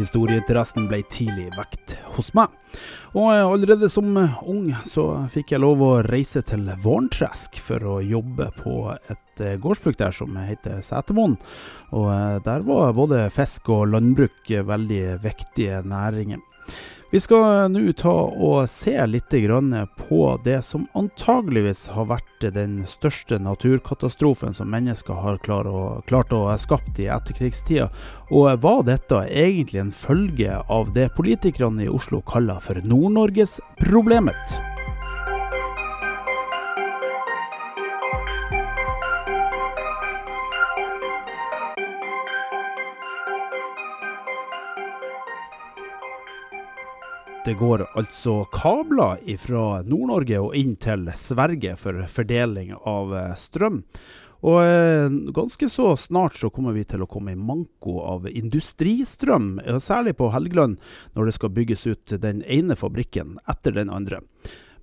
Historieinteressen ble tidlig vekt hos meg. Og allerede som ung så fikk jeg lov å reise til Vårntresk for å jobbe på et eh, gårdsbruk der som heter Setermoen. Og eh, der var både fisk og landbruk veldig viktige næringer. Vi skal nå ta og se litt på det som antageligvis har vært den største naturkatastrofen som mennesker har klart å, skapt i etterkrigstida. Og var dette egentlig en følge av det politikerne i Oslo kaller for Nord-Norges-problemet? Det går altså kabler fra Nord-Norge og inn til Sverige for fordeling av eh, strøm. Og eh, ganske så snart så kommer vi til å komme i manko av industristrøm, særlig på Helgeland, når det skal bygges ut den ene fabrikken etter den andre.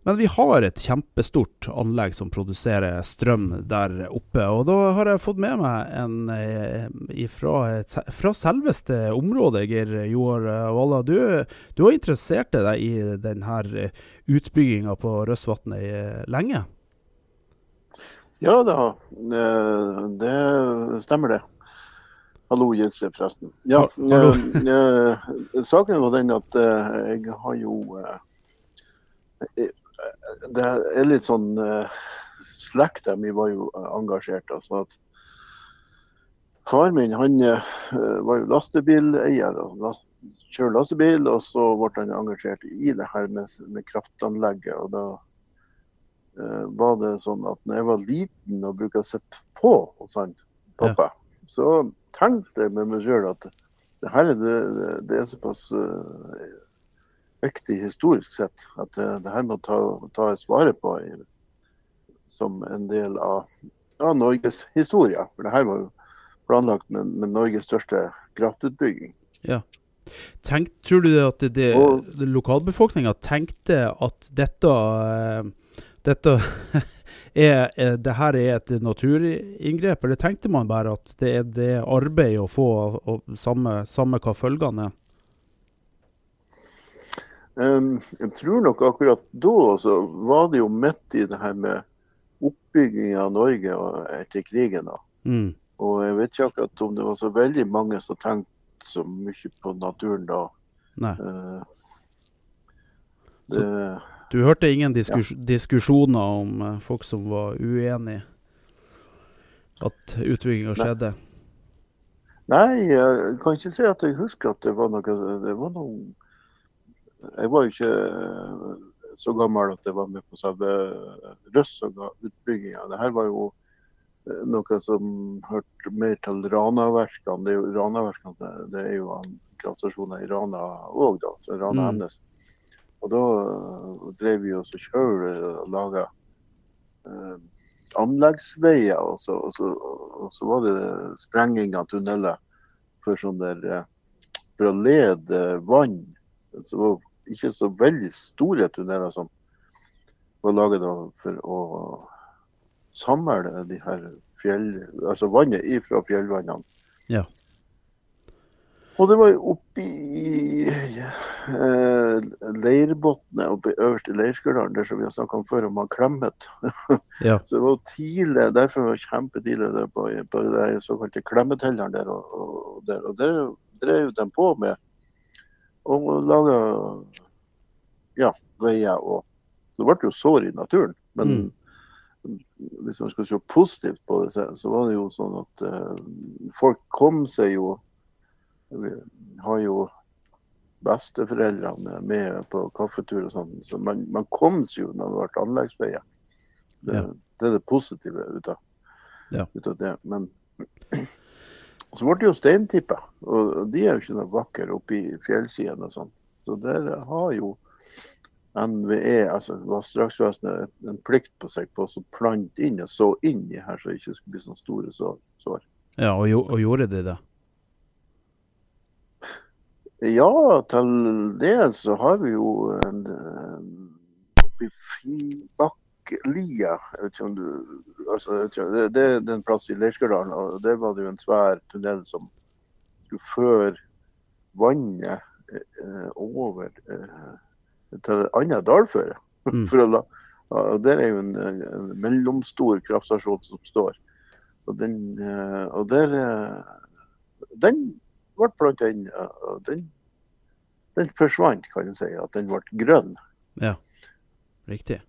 Men vi har et kjempestort anlegg som produserer strøm der oppe. Og da har jeg fått med meg en ifra, fra, selveste området, Geir Joar Walla. Du, du, har interessert deg i denne utbygginga på Røsvatnet eh, lenge? Ja da, det stemmer det. Hallo, Gisle, forresten. Ja, Hallo. Eh, saken var den at jeg har jo det er litt sånn uh, Slekta mi var jo engasjert. Altså at Far min han uh, var jo lastebileier. Kjører lastebil, og så ble han engasjert i det her med, med kraftanlegget. og da uh, var det sånn at når jeg var liten og brukte å sitte på hos han pappa, ja. så tenkte jeg med meg sjøl at det her er, det, det er såpass uh, viktig historisk sett. At det, det her må ta, tas vare på i, som en del av, av, Norges historie. For det her var jo planlagt med, med Norges største kraftutbygging. Ja. Tenk, tror du at det, det, det lokalbefolkninga tenkte at dette, uh, dette er, er, det her er et naturinngrep, eller tenkte man bare at det er det arbeid å få, og samme, samme hva følgene er? Jeg tror nok akkurat da så var det jo midt i det her med oppbygging av Norge etter krigen. da. Mm. Og jeg vet ikke akkurat om det var så veldig mange som tenkte så mye på naturen da. Nei. Uh, det, du hørte ingen diskus ja. diskusjoner om uh, folk som var uenig at utbygginga skjedde? Nei, jeg kan ikke si at jeg husker at det var noe Det var noe jeg var jo ikke eh, så gammel at jeg var med på selve Røssaga-utbygginga. Dette var jo eh, noe som hørte mer til Rana-verkene. Det er jo, Ranaverkene, det er jo kraftstasjoner i Rana òg, da. Rana mm. Mm. Og da eh, drev vi oss og kjørte og laga eh, anleggsveier. Og så, og, så, og så, var det sprenging av tunneler for, sånn der, for å lede vann. Så ikke så veldig store tunneler som var laget for å samle de her fjell, altså vannet ifra fjellvannene. Ja. Og det var jo oppe i eh, leirbotnet oppe i øverste leirskulderen der som vi har snakka om før, om han Klemmet. Ja. så det var tidlig, derfor var det kjempetidlig det på, på den såkalte klemmetelleren der. Og, og, der, og der drev de på med og laga ja, veier. og Det ble jo sår i naturen. Men mm. hvis man skal se positivt på det, så var det jo sånn at uh, folk kom seg jo Vi har jo besteforeldrene med på kaffetur og sånn. Så man, man kom seg jo når det ble anleggsveier. Det, Ja. det er det positive ut av, Ja. ut av det. Men så ble det jo steintipper, og de er jo ikke noe vakre oppe i fjellsidene og sånn. Så der har jo NVE, altså Vassdragsvesenet, en plikt på seg på å plante inn og så inn i her, så det ikke skulle bli sånne store sår. Ja, og, jo, og gjorde de det? Ja, til det så har vi jo en, en Oppe i Finnbakklia, jeg vet ikke om du altså, tror, det, det, er en plass i Leirskerdalen, og der var det jo en svær tunnel som skulle føre vannet eh, over eh, til et annet dalføre. Mm. La, og der er jo en, en mellomstor kraftstasjon som står. Og den, eh, og der eh, Den ble planta inn, og den, den forsvant, kan du si. At den ble grønn. Ja, Riktig.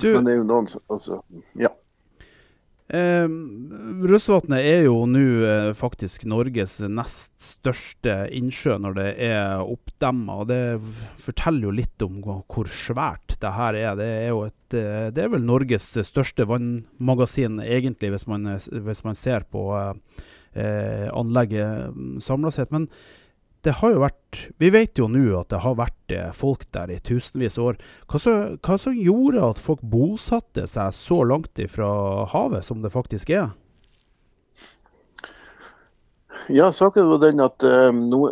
Du, Men det er jo noen som altså, Ja. Eh, Russvatnet er jo nå eh, faktisk Norges nest største innsjø når det er oppdemma. Det forteller jo litt om hvor svært det her er. Det er et, eh, det er vel Norges største vannmagasin, egentlig, hvis man, hvis man ser på eh, anlegget samla sett. Men det har jo vært Vi vet jo nå at det har vært eh, folk der i tusenvis av år. Hva hva som gjorde at folk bosatte seg så langt ifra havet som det faktisk er? Ja, saken var den at um, nå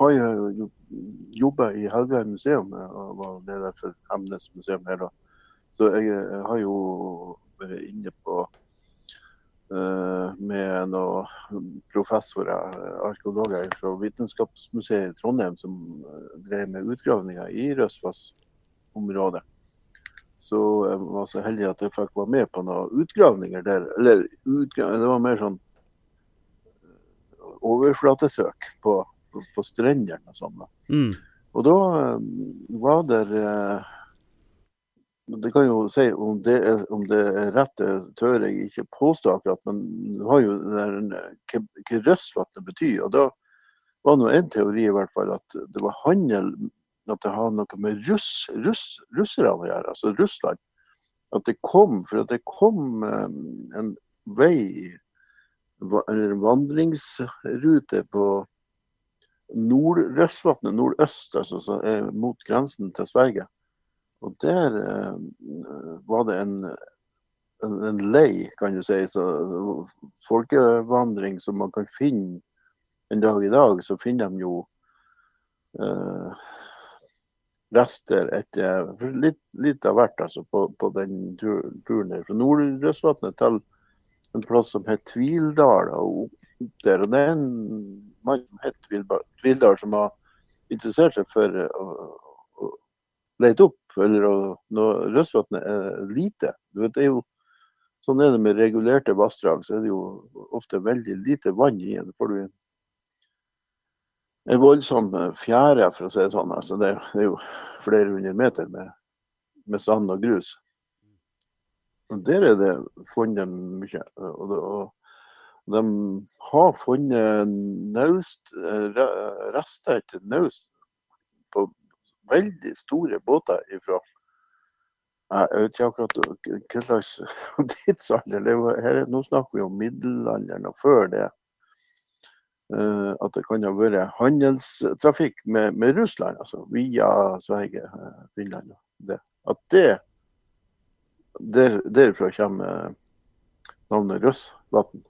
har jeg jo jobba i Helgeheim museum eh, og var leder for Hemnes museum her da. Så jeg, jeg har jo vært inne på eh, med noen professorer, eh, arkeologer fra Vitenskapsmuseet i Trondheim som eh, drev med utgravninger i Røsvassområdet. Så jeg var så heldig at jeg fikk være med på noen utgravninger der. Eller utgravninger, det var mer sånn overflatesøk på, på, på strendene og sånn. Mm. Og da eh, var det eh, Det kan jo si om det er, om det er rett, det tør jeg ikke påstå akkurat, men du har jo der, eh, hva, røssvatnet betyr. Og da var det en teori i hvert fall at det var handel At det har noe med russ, russ, russerne å gjøre, altså Russland. At det kom, for at det kom eh, en vei eller en vandringsrute på Nord-Røsvatnet, nordøst, altså mot grensen til Sverige. Og der eh, var det en, en, en lei, kan du si, så folkevandring som man kan finne en dag i dag. Så finner de jo eh, rester etter litt, litt av hvert altså, på, på den turen der. Fra Nord-Røsvatnet til en plass som het Tvildal. Og der. Og det er en mann som het Tvildal, som har interessert seg for å, å lete opp. Eller når Røsvatnet er lite. Vet, det er jo, sånn er det med regulerte vassdrag. Så er det jo ofte veldig lite vann i en. får du en en voldsom eh, fjære, for å si det sånn. Altså, det, er- det jo flere hundre meter med, med sand og grus. Og Der er det funnet mye. Og, det, og de har funnet naust, eh, rester etter naust på veldig store båter ifra jeg vet ikke akkurat hva slags tidsalder det var. Nå snakker vi om middelalderen og før det. Eh, at det kan ha vært handelstrafikk med, med Russland, altså via Sverige, eh, Finland. og Det. At det der, Derfra kommer navnet Røsvatn.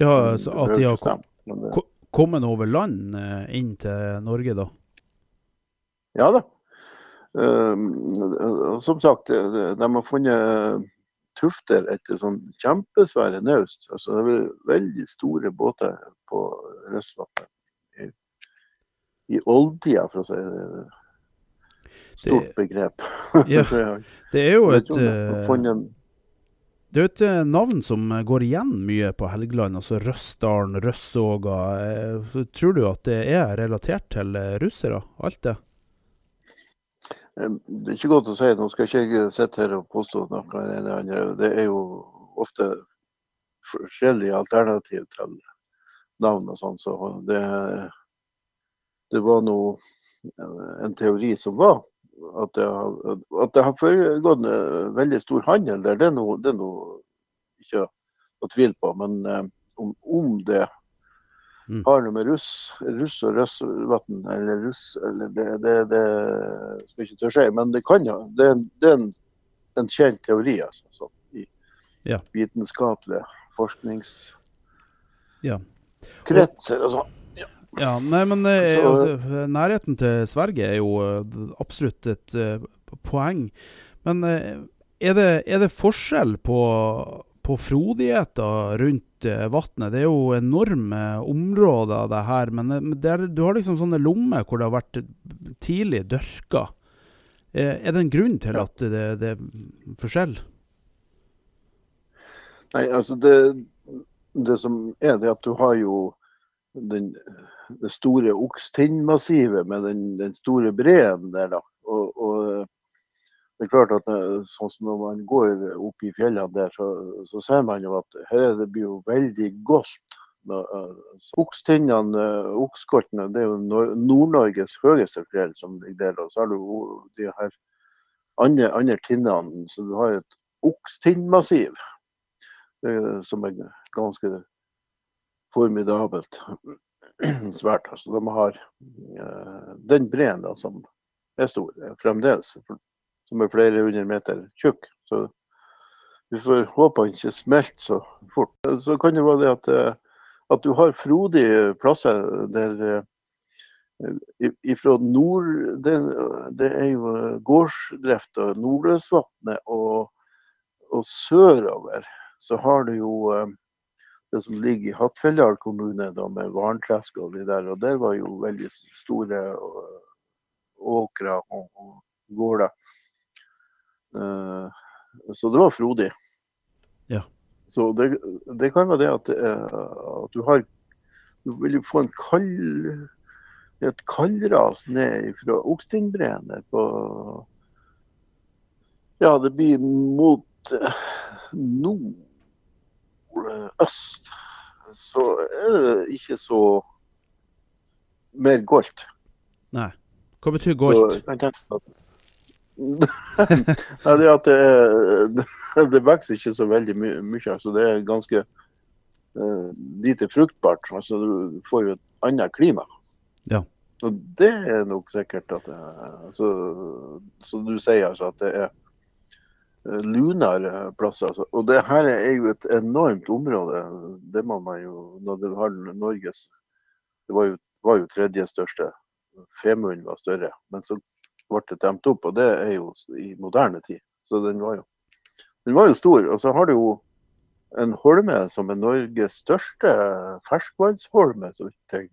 Ja, så at de har kom, kommet over land eh, inn til Norge, da? Ja da. Eh, som sagt, de, de har funnet tufter etter sånn kjempesvære naust. Altså, det er veldig store båter på Røsvatnet. I, i oldtida, for å si det. Stort Det- begrep. Ja, Det er jo et, eh, det er jo et eh, navn som går igjen mye på Helgeland, altså Røstdalen, Røssåga. Eh, Tror du at det er relatert til eh, russere, alt det? Det er ikke godt å si. Nå skal ikke jeg sitte her og påstå noe eller andre. Det er jo ofte forskjellige alternativ til navn og sånn, så det, det var nå en teori som var. At det, har, at det har foregått veldig stor handel der, det er noe, det ikke å tvile på. Men om, om, det mm. har noe med russ, russ og russvann eller russ eller det, det, det, skal ikke tørre si, men det kan jo. Det, det er en, en kjent teori, altså. Sånn, I ja. vitenskapelige forskningskretser ja. og sånn. Ja, nei, men eh, så, altså, nærheten til Sverige er jo uh, absolutt et uh, poeng. Men er, det, er, det, forskjell på, på frodigheter rundt uh, vannet? Det er jo enorme områder, det her. Men er, du har liksom sånne lommer hvor det har vært tidlig dørka. er det en grunn til at det, det er forskjell? Nei, altså det, det som er det at du har jo den det store Okstinnmassivet med den, den, store breen der. da. Og, og, det er klart at eh, sånn som Når man går opp i fjellene der, så, så ser man jo at her det blir jo veldig goldt. Eh, Okstinnene, eh, Okskoltene, det er jo Nord-Norges høyeste fjell som ligger der. Og så har du de her andre, andre tinnene. Så du har et okstinnmassiv som er ganske formidabelt. svært. Altså, de har den breen som er stor fremdeles, som er flere hundre meter tjukk. Så vi får håpe han ikke smelter så fort. Så kan det være det at, uh, at du har frodige plasser der uh, ifra nord det, det, er jo gårdsdrift og Nordøstvatnet og, og sørover så har du jo det som ligger i Hattfjelldal kommune da, med Varntresk og de der. Og der var jo veldig store åkre og, og gårder. Uh, så det var frodig. Ja. Så det, det, kan være det at, uh, at, du har Du vil jo få en kald et kaldras ned fra Okstinnbreen på Ja, det blir mot uh, nord øst, så er det ikke så mer goldt. Nei. Hva betyr goldt? Nei, det, at det, det, vokser ikke så veldig my mye. Altså det er ganske uh, lite fruktbart. Altså du får jo et annet klima. Ja. Og det er nok sikkert at det, så, så du sier altså at det er lunere lunare plasser. Altså. Og det her er jo et enormt område. Det må man jo når det har Norges Det var jo, var jo tredje største. Femunden var større. Men så ble demt opp, og det er jo i moderne tid. Så den var jo, den var jo stor. Og så har du jo en holme som er Norges største ferskvannsholme, så vidt jeg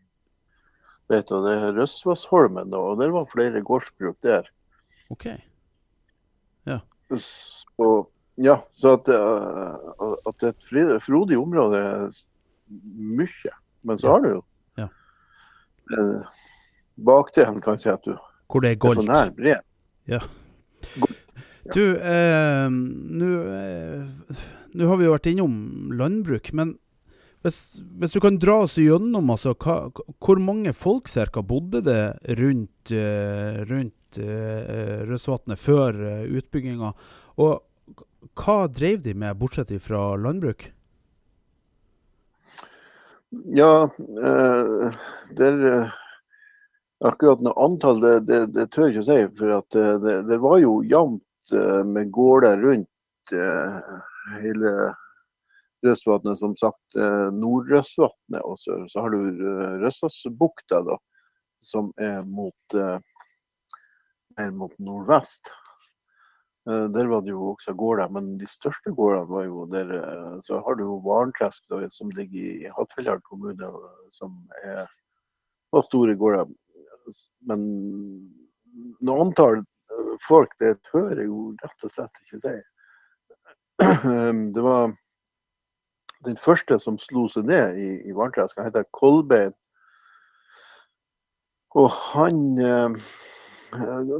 vet. Og det er Røsvassholmen, og der var flere gårdsbruk der. Okay. Så, ja, så at, at det er et frodig område er mye. Men så har du jo ja. uh, bakdelen, kan jeg si, at du Hvor det er goldt. Er så nær bred. Ja. Du, eh, nå eh, har vi jo vært innom landbruk, men hvis, hvis, du kan dra oss gjennom, altså, hva, hvor mange folk cirka bodde det rundt, eh, rundt uh, Røsvatnet før uh, utbygginga. Og hva drev de med, bortsett fra landbruk? Ja, uh, der Akkurat noe antall, det, det, det, tør jeg ikke å si. For at det, det var jo jevnt med gårder rundt hele Røsvatnet. Som sagt, Nord-Røsvatnet og Så har du Røssasbukta, da, som er mot mer mot nordvest. Eh, der var det jo også gårder, men de største gårdene var jo der eh, Så har du jo Varentresk, som ligger i Hattfjelldal kommune, som er, var store gårder. Men noe antall eh, folk, det tør jeg jo rett og slett ikke si. Det var den første som slo seg ned i, i Varntresk, han heter Kolbein. Og han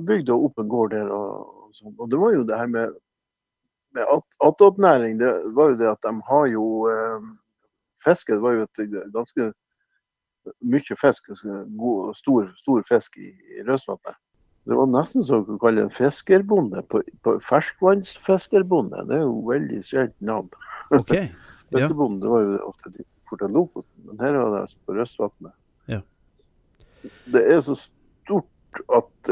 bygde opp en gård der. Og, og, og det var jo det her med, med attåtnæring. Det var jo det at de har jo eh, Fiske det var jo et ganske mye fisk, god, stor, stor fisk i, i Røsvatnet. Det var nesten som å kalle en fiskerbonde. På, på ferskvannsfiskerbonde. Det er jo veldig sjeldent navn. Ok, ja. Fiskebonde var jo ofte de Forten Lofoten, men her var det altså på Røsvatnet. Ja. Det er så stort at,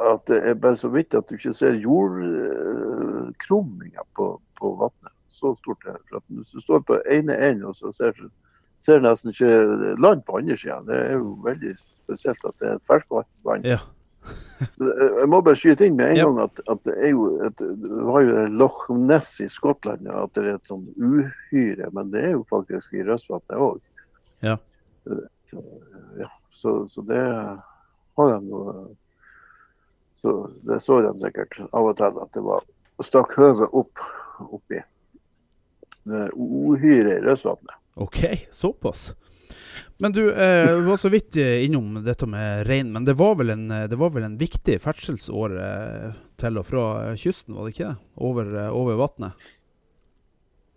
at det er bare så vidt at du ikke ser jordkrumlinga på, på vannet. Så stort er det. Hvis du står på ene enden og så ser du ser nesten ikke land på andre sida. Det er jo veldig spesielt at det er et ferskvann. ja. Jeg må bare skyte inn med en Ja. gang at, at det er jo et, det var jo Loch Ness i Skottland, at det er et sånn uhyre, men det er jo faktisk i Røstvatnet òg. Ja. Ja, så, så det har de jo så Det så de sikkert av og til at det var stakk høvet opp oppi det uhyret i Røsvatnet. Ok, såpass. Men du eh, var så vidt eh, innom dette med rein, men det var vel en, eh, var vel en viktig ferdselsåre eh, til og fra kysten, var det ikke det? Over, over vannet?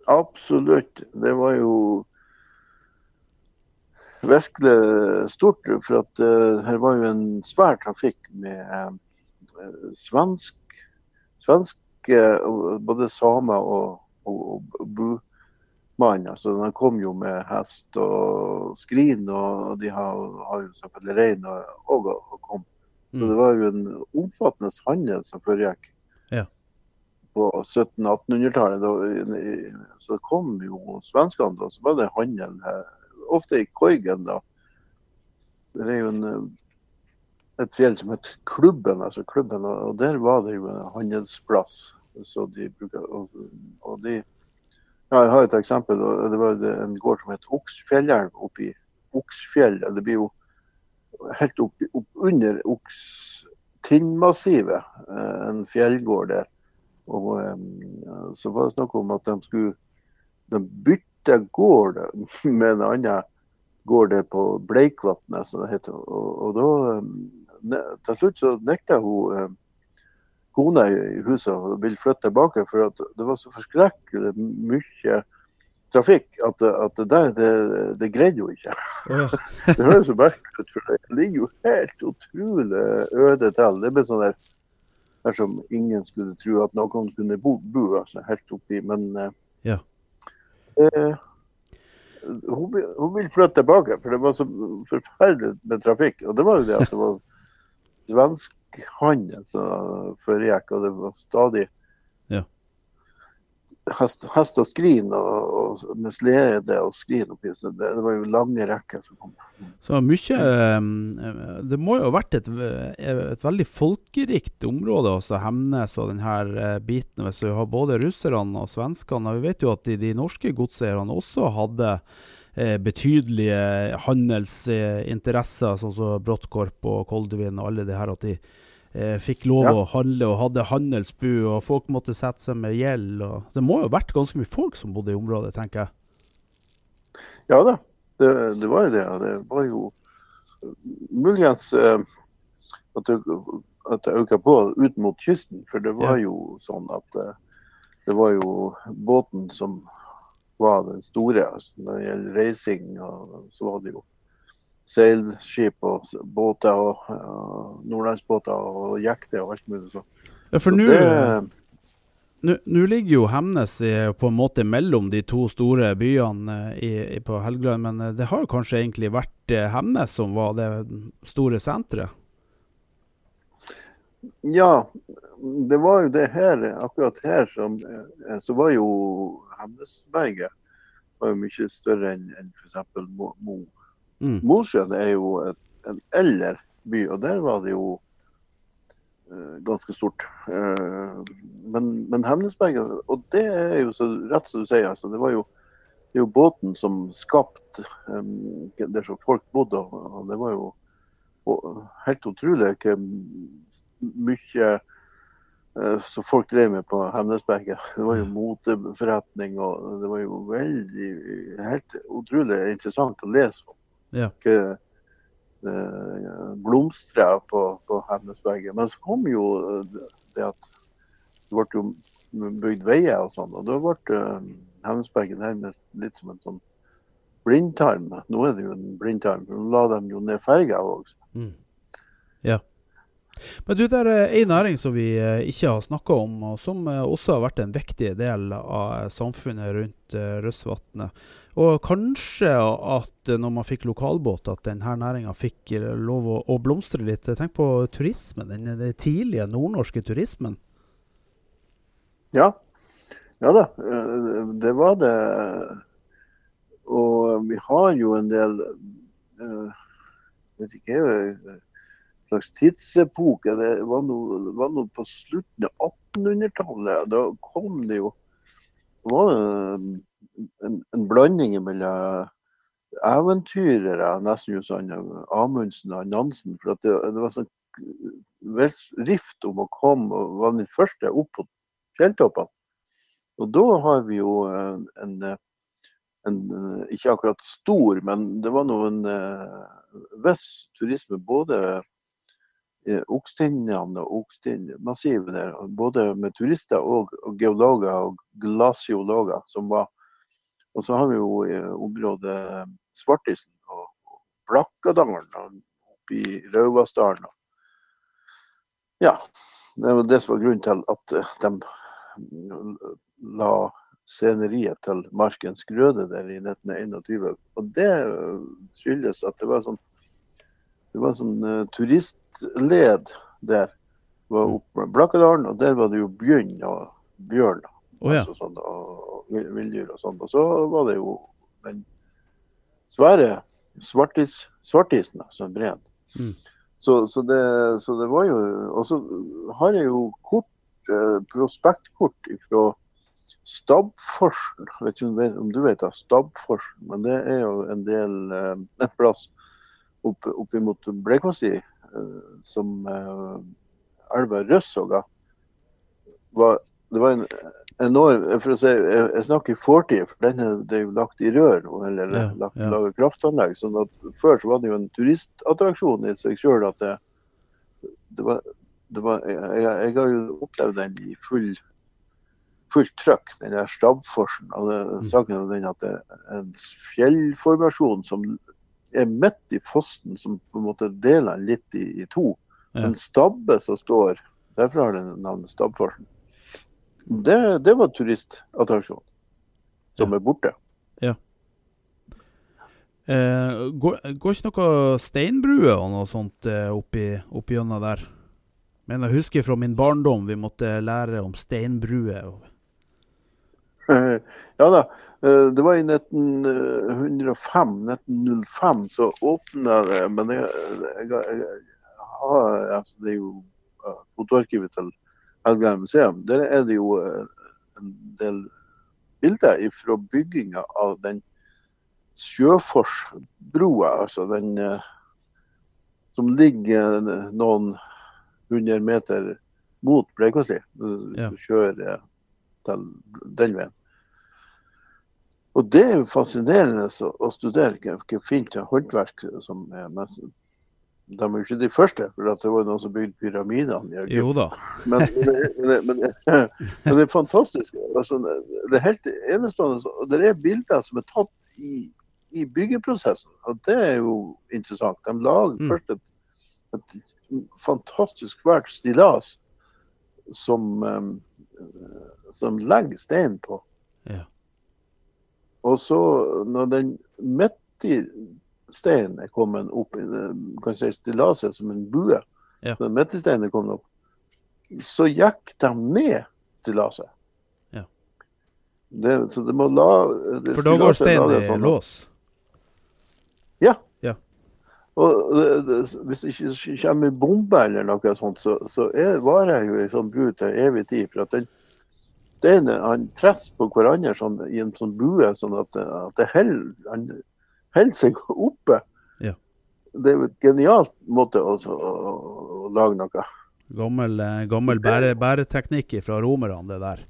Absolutt. Det var jo virkelig stort. For at uh, her var jo en svær trafikk med uh, svensk, svensk uh, både samer og, og, og bumann. Altså, de kom jo med hest og skrin, og de har, har jo selvfølgelig rein og, og, kom. Så Mm. det var jo en omfattende handel som foregikk Ja. på 1700-1800-tallet. Så kom jo svenskene, da, så var det handel her. Ofte i Korgen, da. Det er jo en, et fjell som heter Klubben, altså Klubben, og der var det jo en handelsplass. Så de bruker, og, og de ja, Jeg har et eksempel. Det var en gård som het Oksfjellelv oppi Oksfjell. Det blir jo helt opp, opp under Oks Tinnmassivet, eh, en fjellgård der. Og eh, så var det snakk om at de skulle de bytte gård med en annen gård der på Bleikvatnet, som det heter. Og, og da eh, Til slutt så nekta hun kona i huset og ville flytte tilbake, for det var så forskrekkelig mye trafikk at, at det der, det, det greide hun ikke. Ja. Det høres så merkelig ut, for det ligger jo helt utrolig øde til. Det ble sånn der dersom ingen skulle tro at noen kunne bo, bo altså, helt oppi. Men eh, Ja. eh, hun, vil- hun vil flytte tilbake, for det var så forferdelig med trafikk. Og det var jo det at det var svensk handel som foregikk, og det var stadig Ja. hest, hest og skrin og, og med slede og skrin oppi. Så det, det var jo lange rekker som kom. Så mye eh, Det må jo ha vært et, et veldig folkerikt område, også Hemnes og denne biten, hvis vi har både russerne og svenskene. Vi vet jo at de, de norske godseierne også hadde eh, betydelige handelsinteresser, sånn som Bråttkorp og Koldevin og alle det her. At de eh, fikk lov Ja. å handle og hadde handelsbu, og folk måtte sette seg med gjeld. Det må jo ha vært ganske mye folk som bodde i området, tenker jeg. Ja da, det, det var jo det. Det var jo muligens eh, at det, at øka på ut mot kysten. For det var Ja. jo sånn at eh, det var jo båten som var den store. Altså, når det gjelder reising, så var det jo seilskip og båter og uh, nordlandsbåter og jekter og alt mulig sånn. Ja, for nå ligger jo Hemnes i, på en måte mellom de to store byene eh, i, i, på Helgeland, men eh, det har kanskje egentlig vært eh, Hemnes som var det store senteret? Ja, det var jo det her, akkurat her som Så var jo Hemnesberget var jo mye større enn enn f.eks. Mo. Mm. Mosjøen er jo et, en eldre by, og der var det jo uh, ganske stort. Uh, men, men Hemnesberget, og det er jo så rett som du sier, altså, det var jo det jo båten som skapte um, der som folk bodde. og Det var jo og, helt utrolig hvor mye som folk drev med på Hemnesberget. Det var jo moteforretning, og det var jo veldig helt utrolig interessant å lese om. Ja. Ikke, det blomstra på, på Hemnesberget. Men så kom jo det, det at det ble jo bygd veier og sånn, og da ble eh, Hemnesberget nærmest litt som en sånn blindtarm. Nå er det jo en blindtarm. Nå la de jo ned ferga òg. Mm. Ja. Men du, det er ei næring som vi eh, ikke har snakka om, og som eh, også har vært en viktig del av samfunnet rundt Røsvatnet. Og kanskje at når man fikk lokalbåt, at denne næringa fikk lov å, blomstre litt. Tenk på turismen, den, den tidlige nordnorske turismen. Ja. Ja da, det var det. Og vi har jo en del Jeg vet ikke en slags tidsepoke. Det var noe på slutten av 1800-tallet. Da kom det jo var en, en blanding mellom eventyrere, nesten jo sånn Amundsen og Nansen. For det, det, var sånn rift om å komme og var den første opp på fjelltoppene. Og da har vi jo en, en en, eh, ikke akkurat stor, men det var noen uh, viss turisme. Både Okstindene og Okstindmassivet der. Både med turister og, og, geologer og glasiologer som var. Og så har vi jo uh, området Svartisen og, og oppe i Rauvasdalen. Ja, det var det som var grunnen til at de la sceneriet til Markens Grøde der i 1921. Og det skyldes at det var sånn, det var sånn uh, turistled der. Det var oppe med Blakkadalen, og der var det jo bjørn og bjørn. Oh, ja. altså sånn, og villdyr og sånn. Og så var det jo den svære svartis, svartisen som brant. Mm. Så, så, det, så, det, var jo Og så har jeg jo kort, eh, prospektkort fra Stabforsen, vet ikke om du vet, det, Stabforsen, men det er jo en del eh, en plass opp, opp imot Blekåsi, eh, som eh, elva var, Det var en enorm for å si, jeg, jeg snakker i fortid, for den er, det er jo lagt i rør eller ja, lagt, ja. laget kraftanlegg. sånn at Før så var det jo en turistattraksjon i seg sjøl at det, det var, det var jeg, jeg, har jo opplevd den i full fullt trøkk, den der Stabforsen. Og det, mm. saken er den at det er en fjellformasjon som er midt i fossen, som på en måte deler den litt i, i to. Ja. En stabbe som står Derfor har den navnet Stabforsen. Det, det var turistattraksjon som ja. er borte. Ja. Eh, går, går, ikke noe steinbrue og noe sånt eh, oppi, oppi gjennom der? Men jeg husker fra min barndom vi måtte lære om steinbrue. Ja da. Eh, det var i 1905, 1905 så åpna det Men jeg, jeg, jeg, jeg altså det er jo fotoarkivet til Helgeland museum. Der er det jo eh, en del bilder fra bygginga av den Sjøforsbrua, altså den eh, som ligger noen hundre meter mot Bleikåsli. Du kjører til den veien. Og det er jo fascinerende å studere hva fint håndverk som er. Men de er jo ikke de første, for det var noen som bygde pyramidene. Jo da. Men, men, men, men, det er fantastisk. Altså, det er helt enestående. Og Det er bilder som er tatt i, i byggeprosessen, og det er jo interessant. De lager mm. først et, et, fantastisk svært stillas som, um, som legger stein på. Ja. Og så, når den midt i steinen er kommet opp kan si stillaset som en bue, ja. når midtsteinen er kommet opp, så gikk de ned stillaset. Ja. Det, så det må la det, For da går steinen i sånn, lås? Ja. ja. Og det, hvis det ikke kommer bombe eller noe sånt, så, så er, varer jo ei sånn bru til evig tid. for at den steinene han presser på hverandre sånn, i en sånn bue, sånn at, at det holder, holder seg oppe. Ja. Det er jo et genialt måte å, å, å lage noe. Gammel, eh, gammel bære, bæreteknikk fra romerne, det der.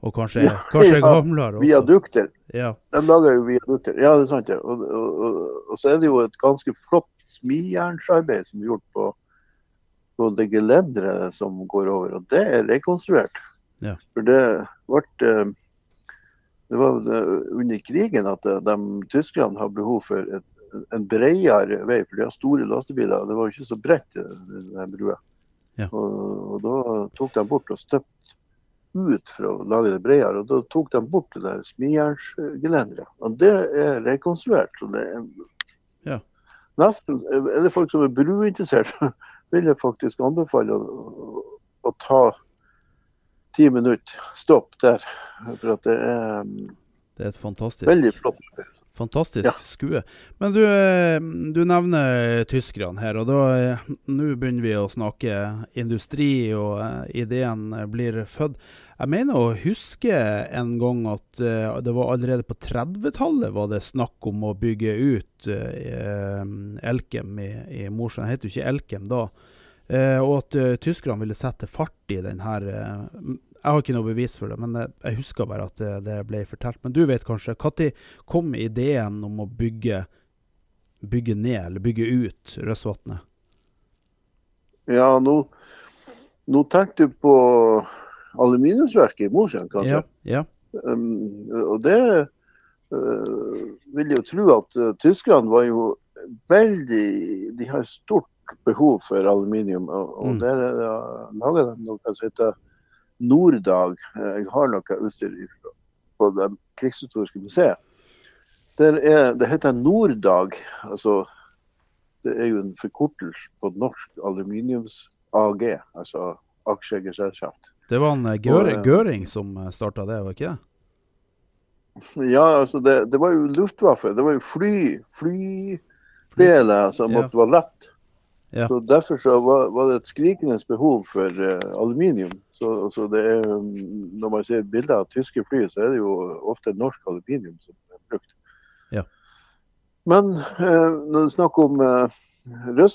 Og kanskje, ja, kanskje ja, gamlere også. Viadukter. Ja. De lager jo viadukter. Ja, det er sant. Og, og, og, og, så er det jo et ganske flott smijernsarbeid som er gjort på, på det gelenderet som går over. Og det er rekonstruert. Ja. For det ble det var under krigen at de, de tyskerne har behov for et, en bredere vei, for de har store lastebiler. Det var jo ikke så bredt, den brua. Ja. Og, og, da tok de bort og støpte ut for å lage det bredere. Og da tok de bort det der smijernsgelenderet. Og det er rekonstruert. Så det er Ja. nesten Er det folk som er bruinteressert, vil jeg faktisk anbefale å, å, å ta ti minutter stopp der. For at det er um, Det er et fantastisk veldig flott. Fantastisk Ja. skue. Men du, eh, du nevner tyskerne her, og da eh, Nå begynner vi å snakke industri, og eh, ideen blir født. Jeg mener å huske en gang at eh, det var allerede på 30-tallet var det snakk om å bygge ut eh, Elkem i, i Mosjøen. Det het jo ikke Elkem da. Eh, og at eh, tyskerne ville sette fart i den her eh, Jeg har ikke noe bevis for det, men jeg, husker bare at det, ble fortalt. Men du vet kanskje Når kom ideen om å bygge, bygge ned, eller bygge ut Røsvatnet? Ja, nå, nå tenker du på aluminiumsverket i Mosjøen, kanskje? Ja, ja. Um, og det uh, vil jeg jo tro at uh, tyskerne var jo veldig De har stort behov for aluminium. Og, og Mm. der uh, lager de noe som heter Nordag. Uh, Jeg har noe utstyr på det krigshistoriske museet. Er, det heter Nordag. altså Det er jo en forkortelse på norsk aluminiums AG, altså aksjeeierselskap. Det var en Gør Gøring, Og, eh, Gøring som starta det, var ikke det? Ja, altså det, det var jo Luftwaffe. Det var jo fly, flydeler som Ja. måtte være lett. Ja. Så Derfor så var, var det et skrikende behov for uh, aluminium. Så, så det er, um, når man ser bilder av tyske fly, så er det jo ofte norsk aluminium som er brukt. Ja. Men uh, når du snakker om uh,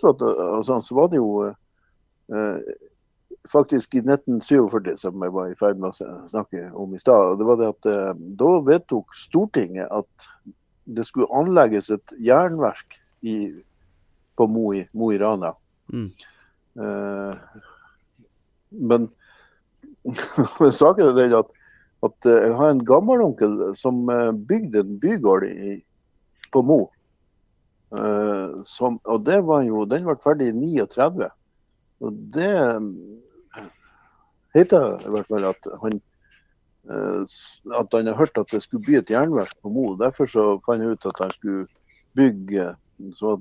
og, sånn, så var det jo uh, faktisk i 1947, som jeg var i ferd med å snakke om i stad. det var det at Da vedtok Stortinget at det skulle anlegges et jernverk i, på Mo i, Mo i Rana. Mm. Eh, men saken er den at, at eh, jeg har en gammelonkel som eh, bygde en bygård i, på Mo. Eh, som, og det var jo, den ble ferdig i 39. Og det heter i hvert fall at han eh, at han har hørt at det skulle bli et jernverk på Mo. Derfor så fant han ut at han skulle bygge så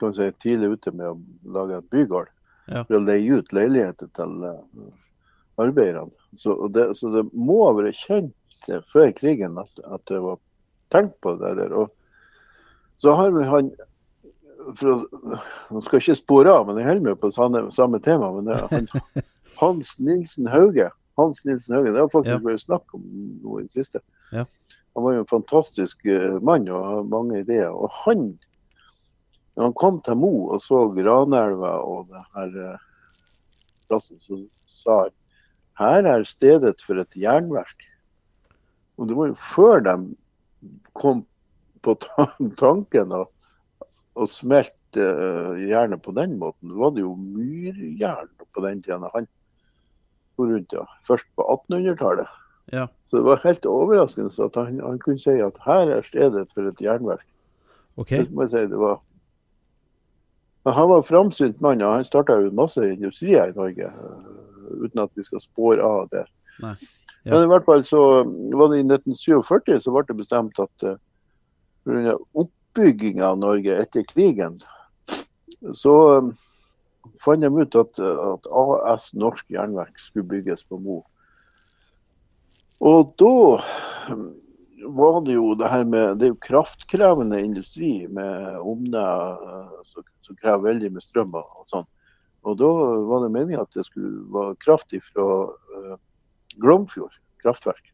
kan si, tidlig ute med å lage et bygård. Ja. For å leie ut leiligheter til eh, arbeiderne. Så det, så det må ha vært kjent eh, før krigen at, at det var tenkt på det der. Og så har vi han for å, Nå skal jeg ikke spore av, men jeg holder meg på samme, samme tema. men det er han, Hans Nilsen Hauge. Hans Nilsen Hauge, Det har faktisk Ja. vært snakk om noe i det siste. Ja. Han var jo en fantastisk eh, mann og har mange ideer. Og han, når han kom til Mo og så Granelva og det her eh, plassen, så sa han her er stedet for et jernverk. Og det var jo før de kom på tanken og, og smelte eh, jernet på den måten. Det var det jo myrjern på den tida han for rundt, ja. Først på 1800-tallet. Ja. Så det var helt overraskende at han, han kunne si at her er stedet for et jernverk. Okay. Det må jeg si det var. Men han var en framsynt mann, og han starta masse industrier i Norge. eh, Uten at vi skal spåre av det. Nei. Ja. Men i hvert fall så var det i 1947 så ble det bestemt at uh, pga. oppbygginga av Norge etter krigen, så um, fant de ut at, at AS Norsk Jernverk skulle bygges på Mo. Og da var det jo det her med Det er jo kraftkrevende industri med ovner uh, som, som krever veldig med strøm og sånn. Og da var det meningen at det skulle være kraft fra uh, Glomfjord kraftverk.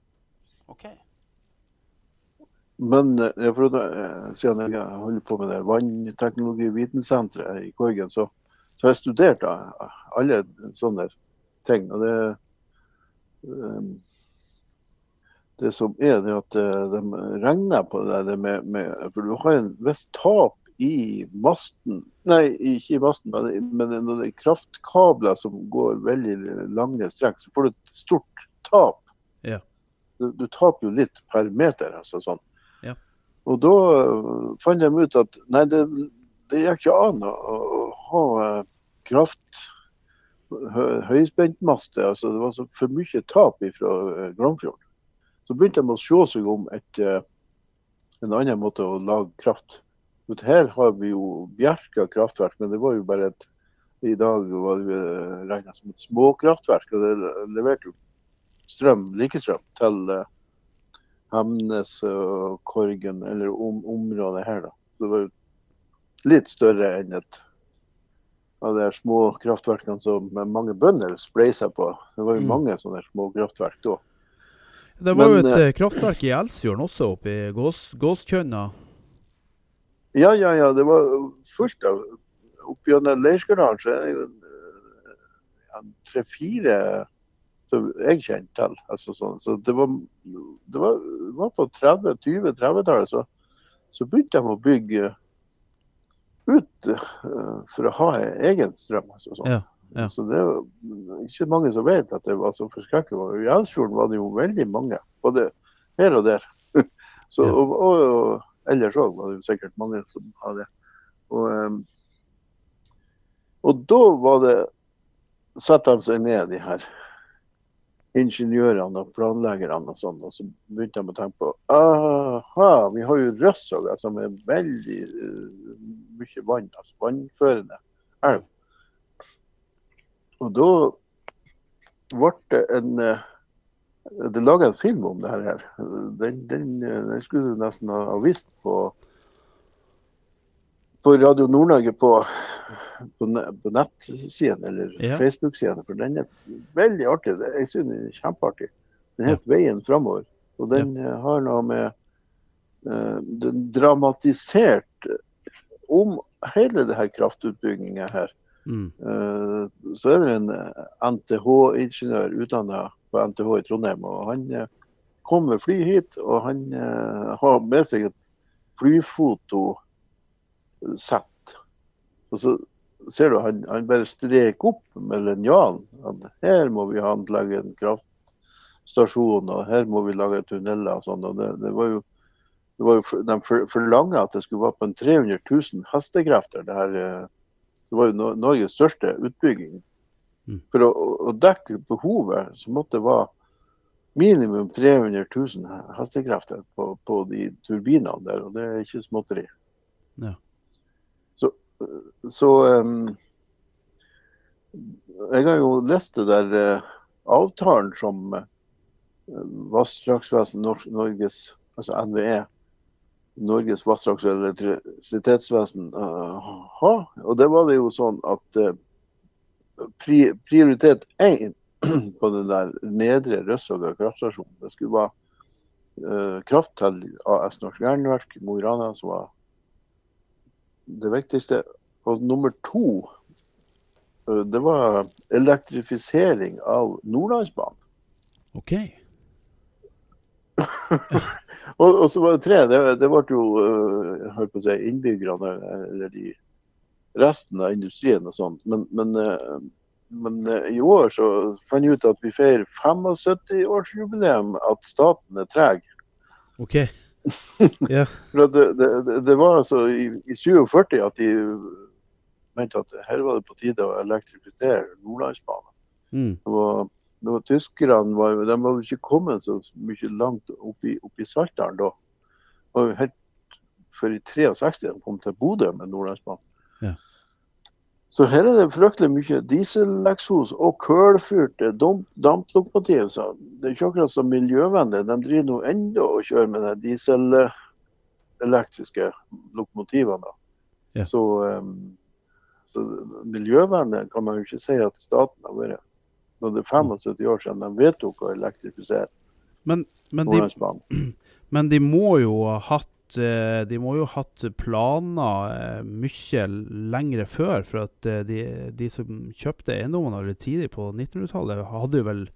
Ok. Men eh, for eh, siden jeg holder på med det vannteknologi-vitensenteret i Korgen, så, så har jeg studert alle sånne ting. Og det, eh, det som er, det at eh, de regner på det, der med, med For du har en visst tap i masten Nei, ikke i masten, men, men når det er kraftkabler som går veldig lange strekk, så får du et stort tap. Ja. du, du taper jo litt per meter. altså sånn. Ja. Og da øh, fant de ut at nei, det, det gikk ikke an å, å ha øh, kraft høyspentmaster. høyspentmaste. altså Det var så for mye tap fra Glomfjorden. Så begynte de å se seg om et, øh, en annen måte å lage kraft. For her har vi jo Bjerka kraftverk, men det var jo bare et I dag var det regna som et småkraftverk. og det leverte jo strøm, likestrøm til eh, Hemnes og Korgen, eller om, området her. da. Det var jo litt større enn et av de små kraftverkene som mange bønder spleiser på. Det var jo Mm. mange sånne små kraftverk da. Det var jo et eh, kraftverk i Elsfjorden også, oppe i Gås, Gåskjønna. Ja, ja, ja. Det var fullt av Oppi gjennom så er det eh, ja, tre-fire som jeg kjenner til. Altså, så, Så det var, det var, var på 30-20-30-tallet så, så begynte de å bygge ut uh, for å ha egen strøm. Altså, sånn. Ja, ja. Så det er ikke mange som vet at det var så forskrekkelig. I Elsfjorden var det jo veldig mange, både her og der. Så, Ja. og, og, og ellers òg var det jo sikkert mange som hadde det. Og, og da var det satte de seg ned, de her ingeniørene og planleggerne og sånn, og så begynte de å tenke på aha, vi har jo Røssøga som er veldig uh, mye vann, altså vannførende elv. Og da ble det en eh, Det laga en film om det her. Den, den, eh, den skulle du nesten ha vist på på Radio Nord-Norge på, på, på nettsiden eller Ja. Facebook-siden. For den er veldig artig. Jeg synes den er kjempeartig. Den heter 'Veien framover'. Og den ja. har noe med eh, Den dramatisert om hele det her kraftutbygginga her. Mm. Eh, så er det en NTH-ingeniør utdanna på NTH i Trondheim. og Han eh, kom med fly hit, og han eh, har med seg et flyfotosett. Og så ser du han, han bare streker opp med linjalen. at Her må vi anlegge en kraftstasjon, og her må vi lage tunneler og sånn. og det, det var jo det var jo, De for- forlanga at det skulle være på en 300 000 hestekrefter. Det, her, eh, det var jo Norges største utbygging. Mm. For å, å dekke behovet så måtte det være minimum 300 000 hestekrefter på, på de turbinene der, og det er ikke småtteri. Ja. Så, så um, Jeg har jo lest det der uh, avtalen som uh, Vassdragsvesenet, Norges, altså NVE, Norges vassdrags- og elektrisitetsvesen uh, har. Og det var det jo sånn at eh, pri prioritet én på den der nedre Røssåga kraftstasjon, det skulle være uh, kraft til AS Norsk Jernverk, Mo i Rana, som var det viktigste. Og nummer to, uh, det var elektrifisering av Nordlandsbanen. OK. Og, og så var det tre. Det, det ble jo øh, jeg holdt på å si, innbyggerne, eller de resten av industrien og sånt. Men, men, øh, men øh, i år så fant jeg ut at vi feirer 75-årsjubileum at staten er treg. OK. Ja. For det, det, det- det var altså i, i 47 at de mente at her var det på tide å elektrifisere Nordlandsbanen. Mm. Det var, var Tyskerne var, de var jo ikke kommet så mye langt opp i, opp i Saltdalen da. Det var helt før i 63 de kom til Bodø med Nordlandsbanen. Ja. Så her er det fryktelig mye dieseleksos og kullfyrte damplokomotiv. Så det er ikke akkurat så miljøvennlig. De driver nå ennå og kjører med de dieselelektriske lokomotivene. Ja. Så, um, så miljøvennlig kan man jo ikke si at staten har vært når det er 75 år siden de vedtok å elektrifisere Men, men, de, men de må jo ha hatt eh, de må jo ha hatt planer eh, mye lengre før, for at eh, de, de som kjøpte eiendommene veldig tidlig på 1900-tallet, hadde jo vel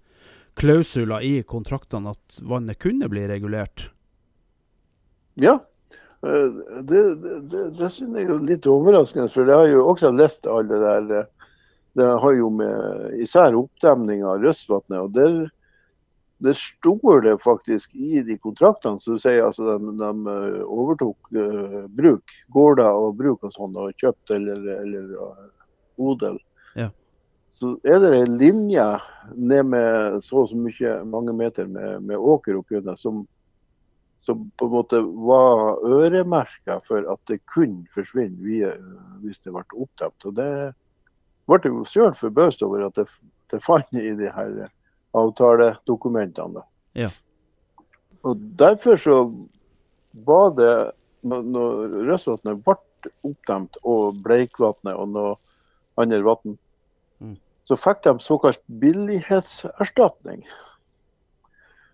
klausuler i kontraktene at vannet kunne bli regulert. Ja. Det, det, det, det synes jeg er litt overraskende, for jeg har jo også lest alle det der Det har jo med især oppdemning av Røstvatnet og der, der står det faktisk i de kontraktene som sier altså de, de eh, overtok uh, bruk, gårder og bruk og sånn, og kjøpt eller, eller uh, odel. Ja. Så er det en linje ned med så og så mye, mange meter med, med åker oppgjennom som, som på en måte var øremerka for at det kunne forsvinne via, hvis det ble oppdemt. Og det ble jo sjøl forbauset over at det, det fant i de her avtaledokumentene. Ja. Og Derfor så var det, når Røsvatnet ble oppdemt, og Bleikvatnet og noe andre vann, Mm. så fikk de såkalt billighetserstatning.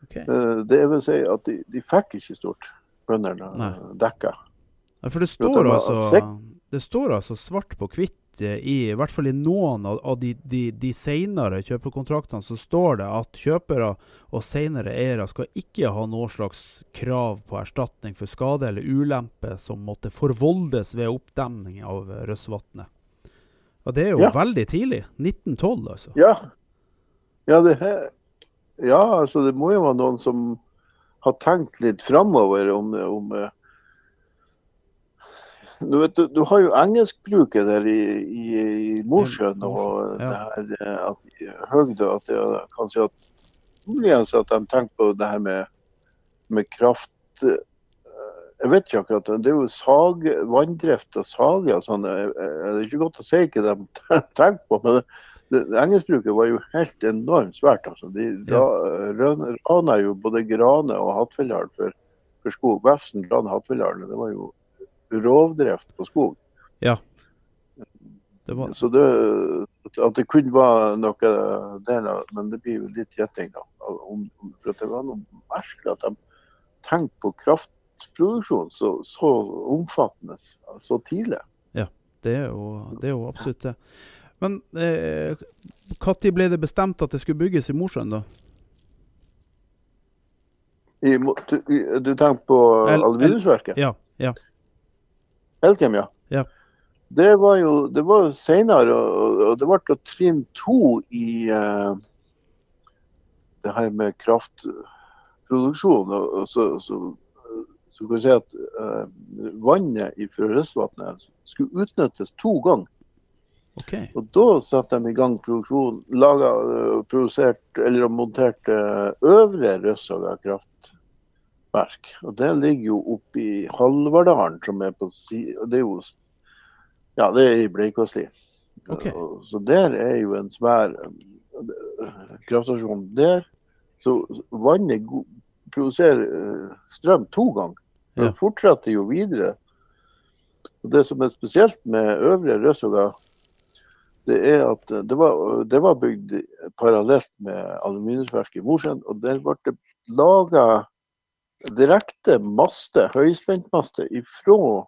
Ok. Eh, Det vil si at de, de fikk ikke stort, bøndene dekka. Ja, for det står, altså, det står altså svart på hvitt eh, i, i hvert fall i noen av, de, de, de senere kjøpekontraktene, så står det at kjøpere og senere eiere skal ikke ha noe slags krav på erstatning for skade eller ulempe som måtte forvoldes ved oppdemning av Røssvatnet. Og det er jo Ja. veldig tidlig. 1912, altså. Ja. Ja, det, ja, altså det må jo være noen som har tenkt litt framover om, om eh, du, vet, du, du har jo engelskbruket der i, i, i Mosjøen og Ja. det her eh, at Høgdø at det kan kanskje at muligens at de tenker på det her med, med kraft eh, Jeg vet ikke akkurat. Det er jo sag, vanndrift og sage og sånn. eh, Det er ikke godt å si hva de tenker på. men det, det Engelskbruket var jo helt enormt svært. altså. De Ja. rana jo både Grane og Hattfjelldal for, for skog. Vefsn, Grane, Hattfjelldal. Det var jo rovdrift på skog. Det var, Så det, at det kunne være noe der, men det blir jo litt gjetting, da. Om, om- for det var noe merkelig at de tenkte på kraftproduksjon så, så omfattende så tidlig. det, er jo, det er jo absolutt det. Men eh, når ble det bestemt at det skulle bygges i Mosjøen, da? I, du, du tenker på aluminiumsverket? Ja. ja. Elkem, ja. Ja. Det var jo det var senere, og, og det ble trinn to i uh, det her med kraftproduksjon. Og, og så, så, så kan vi si at uh, vannet fra Røstvatnet skulle utnyttes to ganger. Okay. Og da satte de i gang produksjon, laga, øh, produsert eller monterte øvre Røssaga kraftverk. Og det ligger jo oppe i Halvardalen, som er på si... og Det er jo ja, det er i Bleikvassli. Okay. Så der er jo en svær kraftstasjon der. Så vannet produserer øh, strøm to ganger. Ja. Det fortsetter jo videre. Og Det som er spesielt med Øvre Røsoga det er at det var, det var bygd parallelt med aluminiumsverket i Mosjøen. Og der ble det laga direkte master, høyspentmaster ifra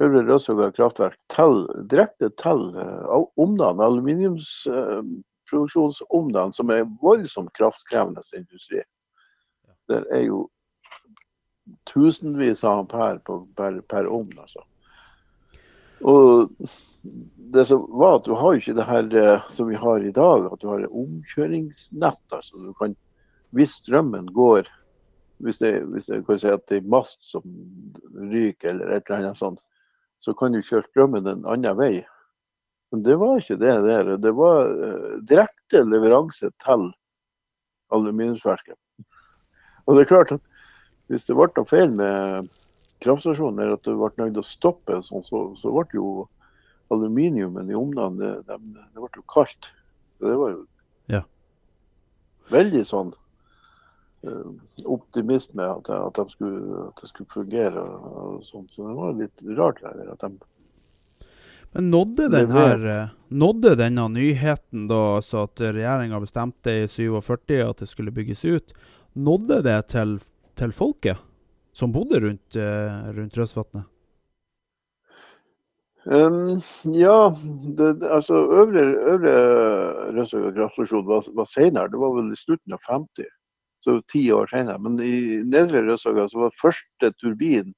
høyre Røssoga kraftverk til, direkte til uh, Omdan, aluminiumsproduksjonsomdan, som er voldsomt kraftkrevende industri. Der er jo tusenvis av ampere på, per, per ovn, altså. Og det som var at du har ikke det her eh, som vi har i dag, at du har omkjøringsnett. altså du kan, Hvis strømmen går Hvis det, hvis det kan si at det er mast som ryker eller et eller annet sånt, så kan du kjøre strømmen en annen vei. Men det var ikke det der. Det var eh, direkte leveranse til aluminiumsverket. Og det er klart at hvis det ble noe feil med kraftstasjonen, eller at det ble nødt til å stoppe, sånn, så, så ble jo aluminiumen i omland det, det, ble jo kaldt. Så det var jo Ja. veldig sånn optimisme at, at, de skulle, at det skulle fungere. og, sånn. Så det var litt rart. der, at de Men nådde, den her, eh, nådde denne nyheten, da, altså at regjeringa bestemte i 47 at det skulle bygges ut, nådde det til, til folket som bodde rundt, eh, rundt Røsvatnet? Um, ja, det, altså øvre, øvre Røsøya kraftstasjon var, var senere. Det var vel i slutten av 50, så ti år senere. Men i nedre Rødsaga så var første turbin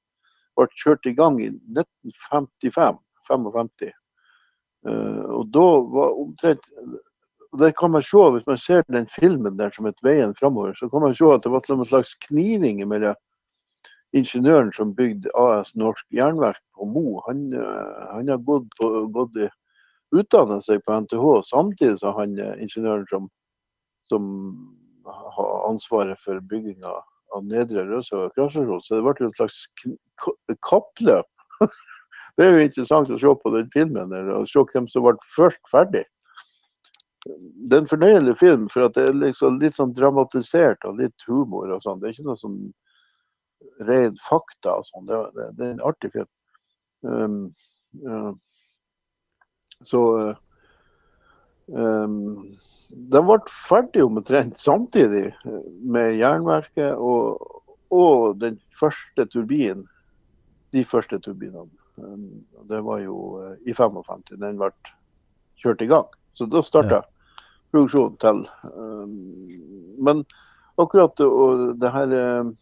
ble kjørt i gang i 1955. 55. Uh, og da var omtrent det kan man se, Hvis man ser den filmen der som heter veien framover, så kan man se at det var en slags kniving mellom ingeniøren som bygde AS Norsk Jernverk på Mo. Han, han har gått, på, gått utdannet seg på NTH, samtidig som han ingeniøren som, som har ansvaret for bygginga av Nedre Røsøya kraftstasjon. Så det ble et slags kappløp. Det er jo interessant å se på den filmen og se hvem som ble først ferdig. Det er en fornøyelig film, for det er liksom litt sånn dramatisert og litt humor. og sånn. Det er ikke noe sånn ren fakta og sånn. Det, det, det, er en artig film. Um, uh, så um, de ble ferdig omtrent samtidig med Jernverket og, og den første turbinen. De første turbinene. Det var jo uh, i 55 den ble kjørt i gang. Så da starta ja. produksjonen til. Um, men akkurat og det her uh,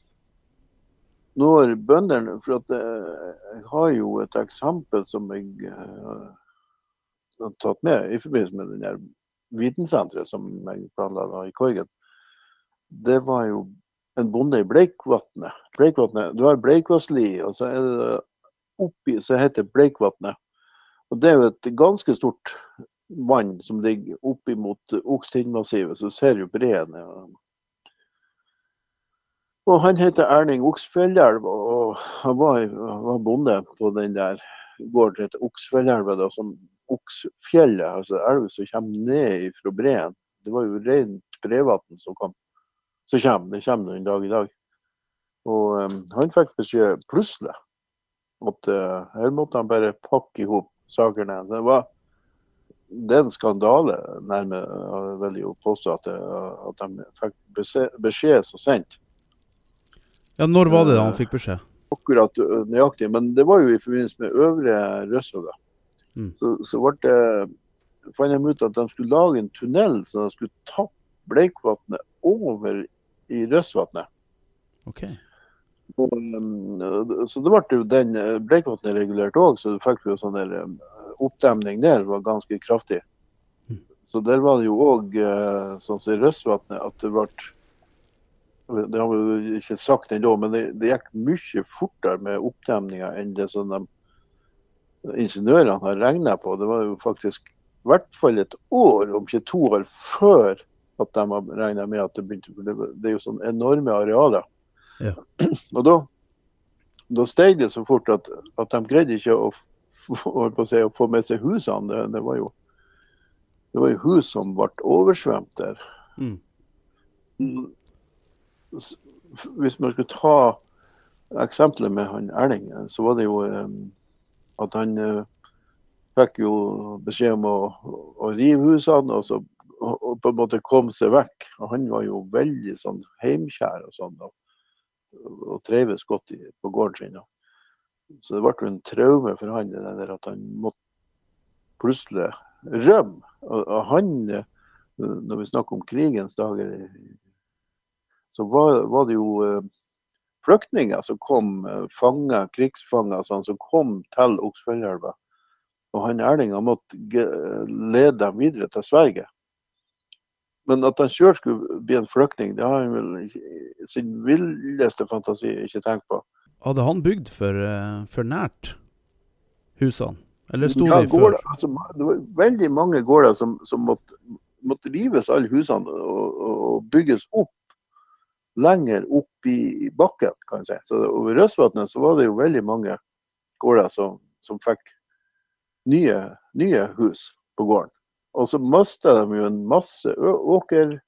Når bøndene For at jeg har jo et eksempel som jeg har tatt med i forbindelse med den vitensenteret som jeg planla i Korgen, det var jo en bonde i Bleikvatnet. Bleikvatnet du har Bleikvassli, og så er det oppi så heter Bleikvatnet. Og Det er jo et ganske stort vann som ligger oppimot Okstindmassivet, så du ser jo breen. Og han heter Erling Oksfjellelv, og han var, var, bonde på den der gården som heter Oksfjellelva, som Oksfjellet, altså elva som kommer ned fra breen. Det var jo rent brevann som kom. Så kommer det kommer en dag i dag. Og um, han fikk beskjed plutselig at uh, her måtte han bare pakke i hop sakene. Det var det er en skandale, nærmere vil jeg påstå, at, at de fikk beskjed så sent. Ja, Når var det da han fikk beskjed? Akkurat nøyaktig, men det var jo i forbindelse med Øvre Røssoga. Mm. Så, så ble det, fant de ut at de skulle lage en tunnel så de skulle tappe Bleikvatnet over i Røsvatnet. Okay. Og, um, så det ble jo den Bleikvatnet regulert òg, så du fikk jo sånn der um, oppdemning der var ganske kraftig. Mm. Så der var det jo òg, uh, sånn som i Røsvatnet, at det ble det har vi ikke sagt ennå, men det, det, gikk mye fortere med oppdemninga enn det som de ingeniørene har regna på. Det var jo faktisk i hvert fall et år, om ikke to år, før at de har regna med at det begynte Det er jo sånne enorme arealer. Ja. Og da, da steg det så fort at, at de greide ikke å, å, si, å, få med seg husene. Det, det, var jo, det var jo hus som ble oversvømt der. Mm. Hvis man skulle ta eksempelet med han Erling, så var det jo um, at han uh, fikk jo beskjed om å, å rive husene og, så, og, og, på en måte komme seg vekk. Og han var jo veldig sånn heimkjær og sånn, og, og trives godt i, på gården sin. Og. Så det ble jo en traume for han det der at han måtte plutselig rømme. Og, og han, eh, når vi snakker om krigens dager, så var, var det jo uh, flyktninger som kom, eh, fanger, krigsfanger sånn, som kom til Oksfjellelva. Og han Erling måtte lede dem videre til Sverige. Men at han sjøl skulle bli en flyktning, det har han vel sin villeste fantasi ikke tenkt på. Hadde han bygd for, eh, for nært husene? Eller sto ja, de før? Altså, det var veldig mange gårder som, som måtte, måtte rives, alle husene, og, og bygges opp lenger opp i bakken, kan jeg si. Så over Røsvatnet så var det jo veldig mange gårder som, som fikk nye, nye, hus på gården. Og så mista de jo en masse åker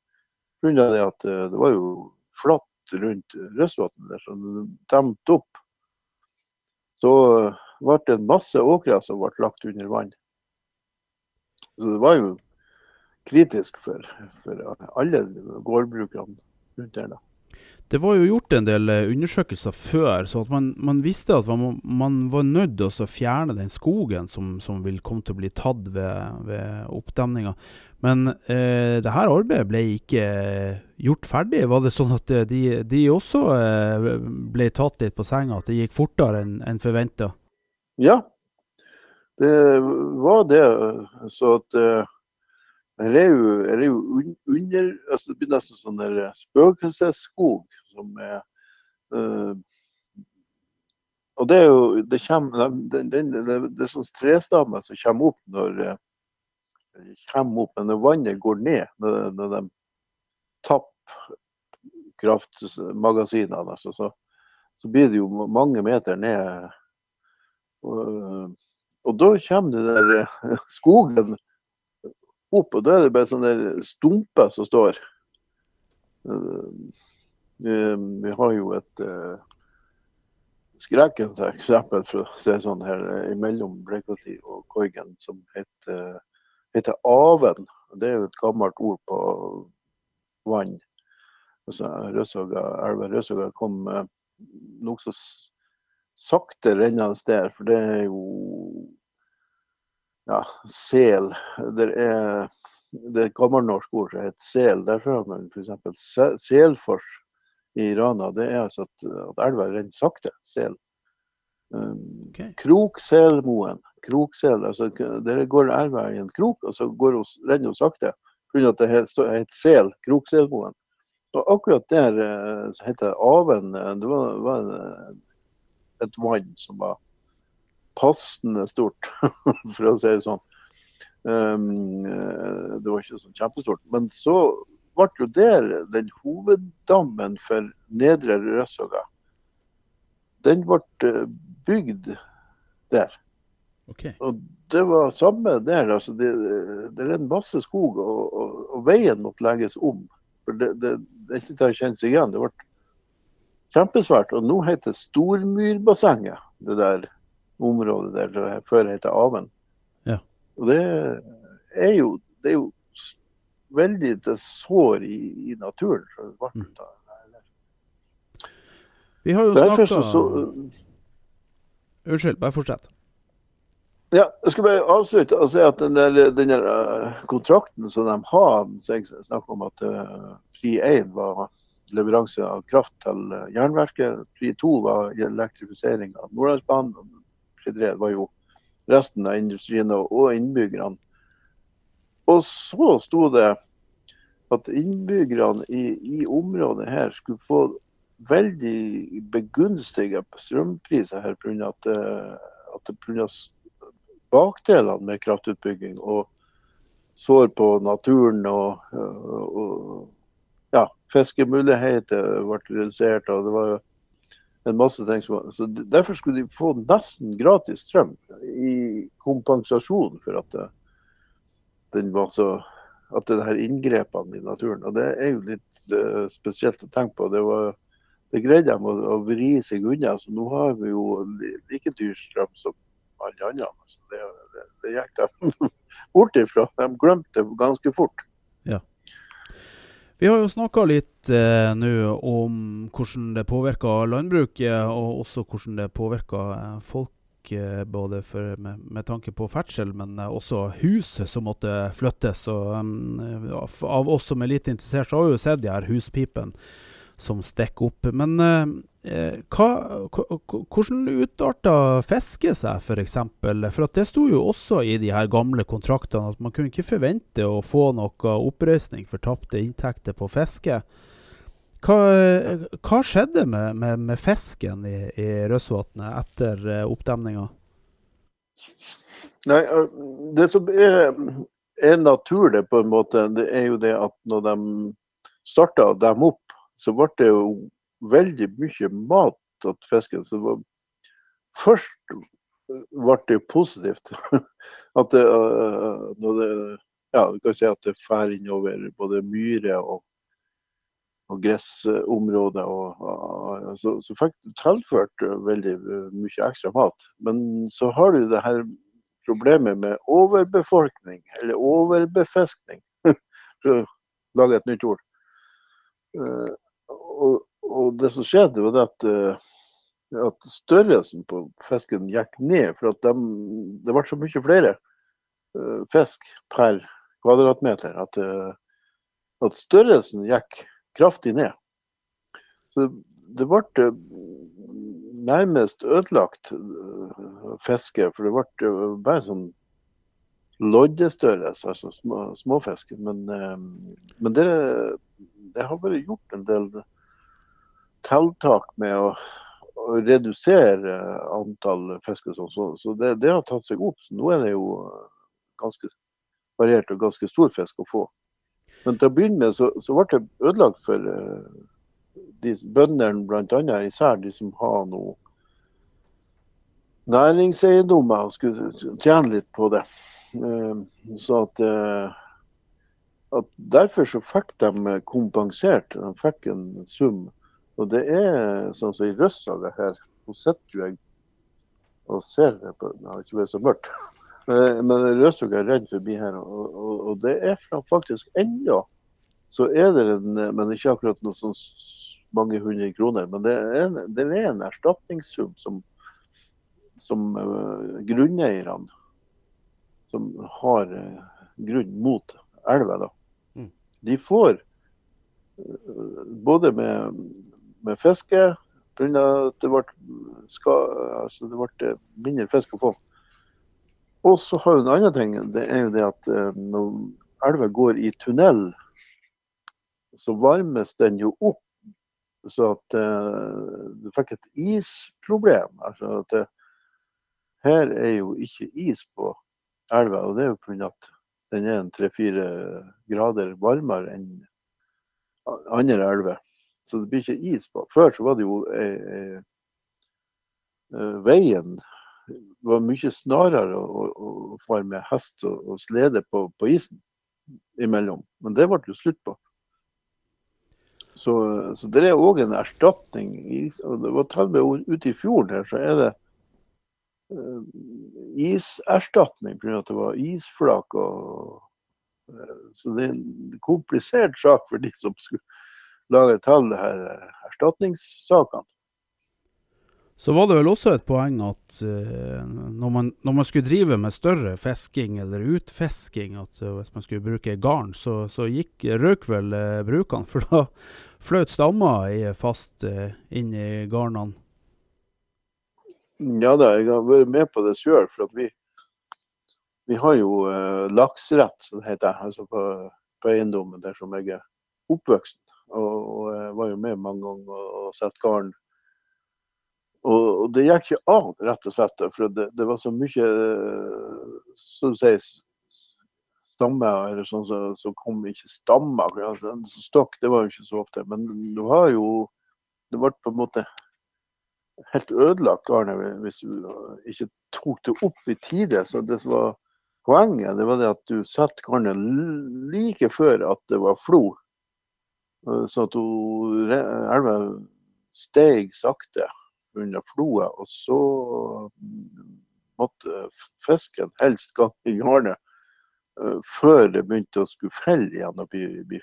pga. det at eh, det var jo flatt rundt Røsvatnet der, så det demte opp. Så ble det en masse åkre som ble lagt under vann. Så det var jo kritisk for, for alle gårdbrukerne rundt der. da. Det var jo gjort en del eh, undersøkelser før, så man, man, visste at man, man var nødt til å fjerne den skogen som, som, vil komme til å bli tatt ved, ved oppdemninga. Men eh, det her arbeidet ble ikke gjort ferdig. Var det sånn at eh, de, de også eh, ble tatt litt på senga, at det gikk fortere enn en forventa? Ja, det var det. Så at eh, Her er jo, jo un, under altså Det blir nesten sånn der spøkelsesskog som er uh, Og det er jo Det kommer det, det, det, det er sånn trestammer som kommer opp når kommer opp, men når vannet går ned, når, når de tapper kraftmagasinene, altså, så, så, blir det jo mange meter ned. Og, og da kommer det der skogen opp, og da er det bare sånne stumper som står. Eh, vi har jo et uh, skrekkens eksempel for å se sånn her mellom Brekkoti og Koigen som heter, heter Aven. Det er jo et gammelt ord på vann. Altså, Røsøga, elva Rødsøga kom nokså sakte rennende der, for det er jo ja, sel. Det er, det er et gammelnorsk ord som heter sel. Derfor har man f.eks. selfors i Rana. Det er altså at, at elva renner sakte. Sel. Um, okay. Krokselmoen. Kroksel, altså Der går elva i en krok, og så går hun, renner hun sakte. Pga. at det heter sel. Krokselmoen. Og akkurat der eh, heter det Aven. Eh, det var, var et vann som var passende stort, for å si det sånn. Um, det var ikke sånn kjempestort. Men så ble jo der den hoveddammen for Nedre Rødsøga. Den ble eh, bygd der. Okay. Og det var samme der. altså Det, det er en masse skog, og, og, og, veien måtte legges om. For det, det, det er ikke til å kjenne seg igjen. Det ble kjempesvært. Og nå heter det Stormyrbassenget, det der området der det før het Aven. Ja. Og det er jo, det er jo veldig det sår i, i naturen. Mm. Vi har jo snakka så... Unnskyld, bare fortsett. Ja, jeg skal bare avslutte og si at den der, den der uh, kontrakten som de har, så jeg snakker om at uh, Pri 1 var leveranse av kraft til uh, jernverket. Pri 2 var elektrifisering av Nordlandsbanen. 3 var jo resten av industrien og innbyggerne. Og så sto det at innbyggerne i, i området her skulle få veldig begunstiga strømpriser her pga. eh, bakdelene med kraftutbygging og sår på naturen og, og ja, fiskemuligheter ble redusert. og det var jo en masse ting som, så Derfor skulle de få nesten gratis strøm i kompensasjon for at det, den var så at det her inngrepene i naturen. Og Det er jo litt uh, spesielt å tenke på. Det, var, det greide de å, å, vri seg unna. Så nå har vi jo like dyr strøm som alle andre. Så det, det, det gikk de bort ifra. De glemte det ganske fort. Ja. Vi har jo snakka litt eh, nå om hvordan det påvirker landbruket, og også hvordan det påvirker eh, folk. Eh, både for, med, med, tanke på ferdsel, men eh, også hus som måtte flyttes. Og, um, av oss som er litt interessert, så har vi jo sett de her huspipene som stikker opp. Men eh, eh hva, hvordan utarta fisket seg, f.eks.? For, for at det sto jo også i de her gamle kontraktene at man kunne ikke forvente å få noe oppreisning for tapte inntekter på fiske. Hva, hva skjedde med, med, med, fisken i, i Røsvatnet etter eh, oppdemninga? Nei, Det som er, er naturlig, på en måte, det er jo det at når de starta dem opp så ble det jo veldig mye mat til fisken. Så var, først ble det positivt. at det, uh, når det ja, vi kan si at det fer innover både myre og, og gressområder. Og, og, så, så fikk du tilført veldig mye ekstra mat. Men så har du det her problemet med overbefolkning, eller overbefiskning, lage et nytt ord. Og, det som skjedde, var at, eh, at størrelsen på fisken gikk ned. For de, det ble så mye flere uh, fisk per kvadratmeter at, uh, at, størrelsen gikk kraftig ned. Så det ble nærmest ødelagt fiske, for det ble bare sånn loddestørrelse, altså små, småfisk. Men, men det, det, har vært gjort en del tiltak med å, å redusere antall fisk sånn, så, så det, det, har tatt seg opp. Så nå er det jo ganske variert og ganske stor fisk å få. Men til å begynne med så, så ble det ødelagt for de bøndene, bl.a. især de som har noe næringseiendommer og skulle tjene litt på det. Eh, så at, eh, at Derfor så fikk de kompensert. De fikk en sum. Og det er sånn som i Røssaga her. Nå sitter jo jeg og ser det på Det har ikke vært så mørkt. Men Røssaga er redd forbi her. Og, og, og det er faktisk ennå så er det en Men ikke akkurat noe sånn mange hundre kroner. Men det er, det er en erstatningssum som som uh, grunneierne som har uh, grunn mot elva, da. Mm. De får uh, både med, med fiske pga. at det ble, skal, altså det ble mindre fisk å få. Og så har du en annen ting. Det er jo det at når elva går i tunnel, så varmes den jo opp. Så at du fikk et isproblem. altså at det, her er jo ikke is på elva, og det er jo pga. at den er tre-fire grader varmere enn andre elver. Så det blir ikke is på. Før så var det jo eh, eh, veien var mye snarere å, å, å fare med hest og, og slede på, på, isen imellom. Men det ble jo slutt på. Så, så det er òg en erstatning. Og det var og med ute i fjorden her, så er det Eh, iserstatning pga. at det var isflak. Og, eh, så det er en komplisert sak for de som skulle lage til det her eh, erstatningssakene. Så var det vel også et poeng at uh, når, man, når, man, skulle drive med større fisking eller utfisking, at uh, hvis man skulle bruke garn, så, så gikk, røk vel uh, brukene. For da fløt stammer fast inn i garnene. Ja da, jeg har vært med på det sjøl. For vi, vi, har jo laksrett, lakserett, som det heter, altså på, på, eiendommen der som jeg er oppvokst. Og, og, jeg var jo med mange ganger og, og satte garn. Og, og, det gikk ikke av, rett og slett. For det, det var så mye som sies stammer, eller sånn som så, så kom ikke stammer. Altså, stokk, det var jo ikke så ofte. Men du har jo Det ble på en måte helt ødelagt garnet hvis du ikke tok det opp i tide. Så det som var poenget, det var det at du satte garnet like før at det var flo. Så at elva steg sakte under floet, og så måtte fisken helst gå i garnet uh, før det begynte å skulle felle igjen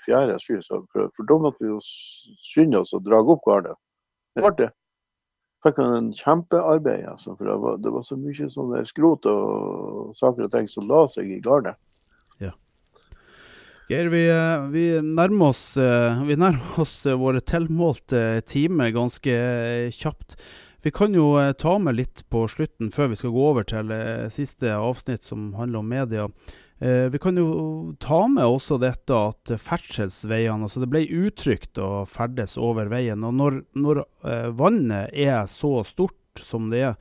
fjære sky. For, for, da måtte vi jo skynde oss å dra opp garnet. Det ble det fikk han en kjempearbeid. Altså, for det var, det var, så mye sånne skrot og saker og ting som la seg i garnet. Geir, vi, eh, vi, nærmer oss, eh, oss eh, våre tilmålte time ganske kjapt. Vi kan jo ta med litt på slutten, før vi skal gå over til siste avsnitt som handler om media. Vi kan jo ta med også dette at ferdselsveiene altså Det ble utrygt å ferdes over veien. og Når, når vannet er så stort som det er,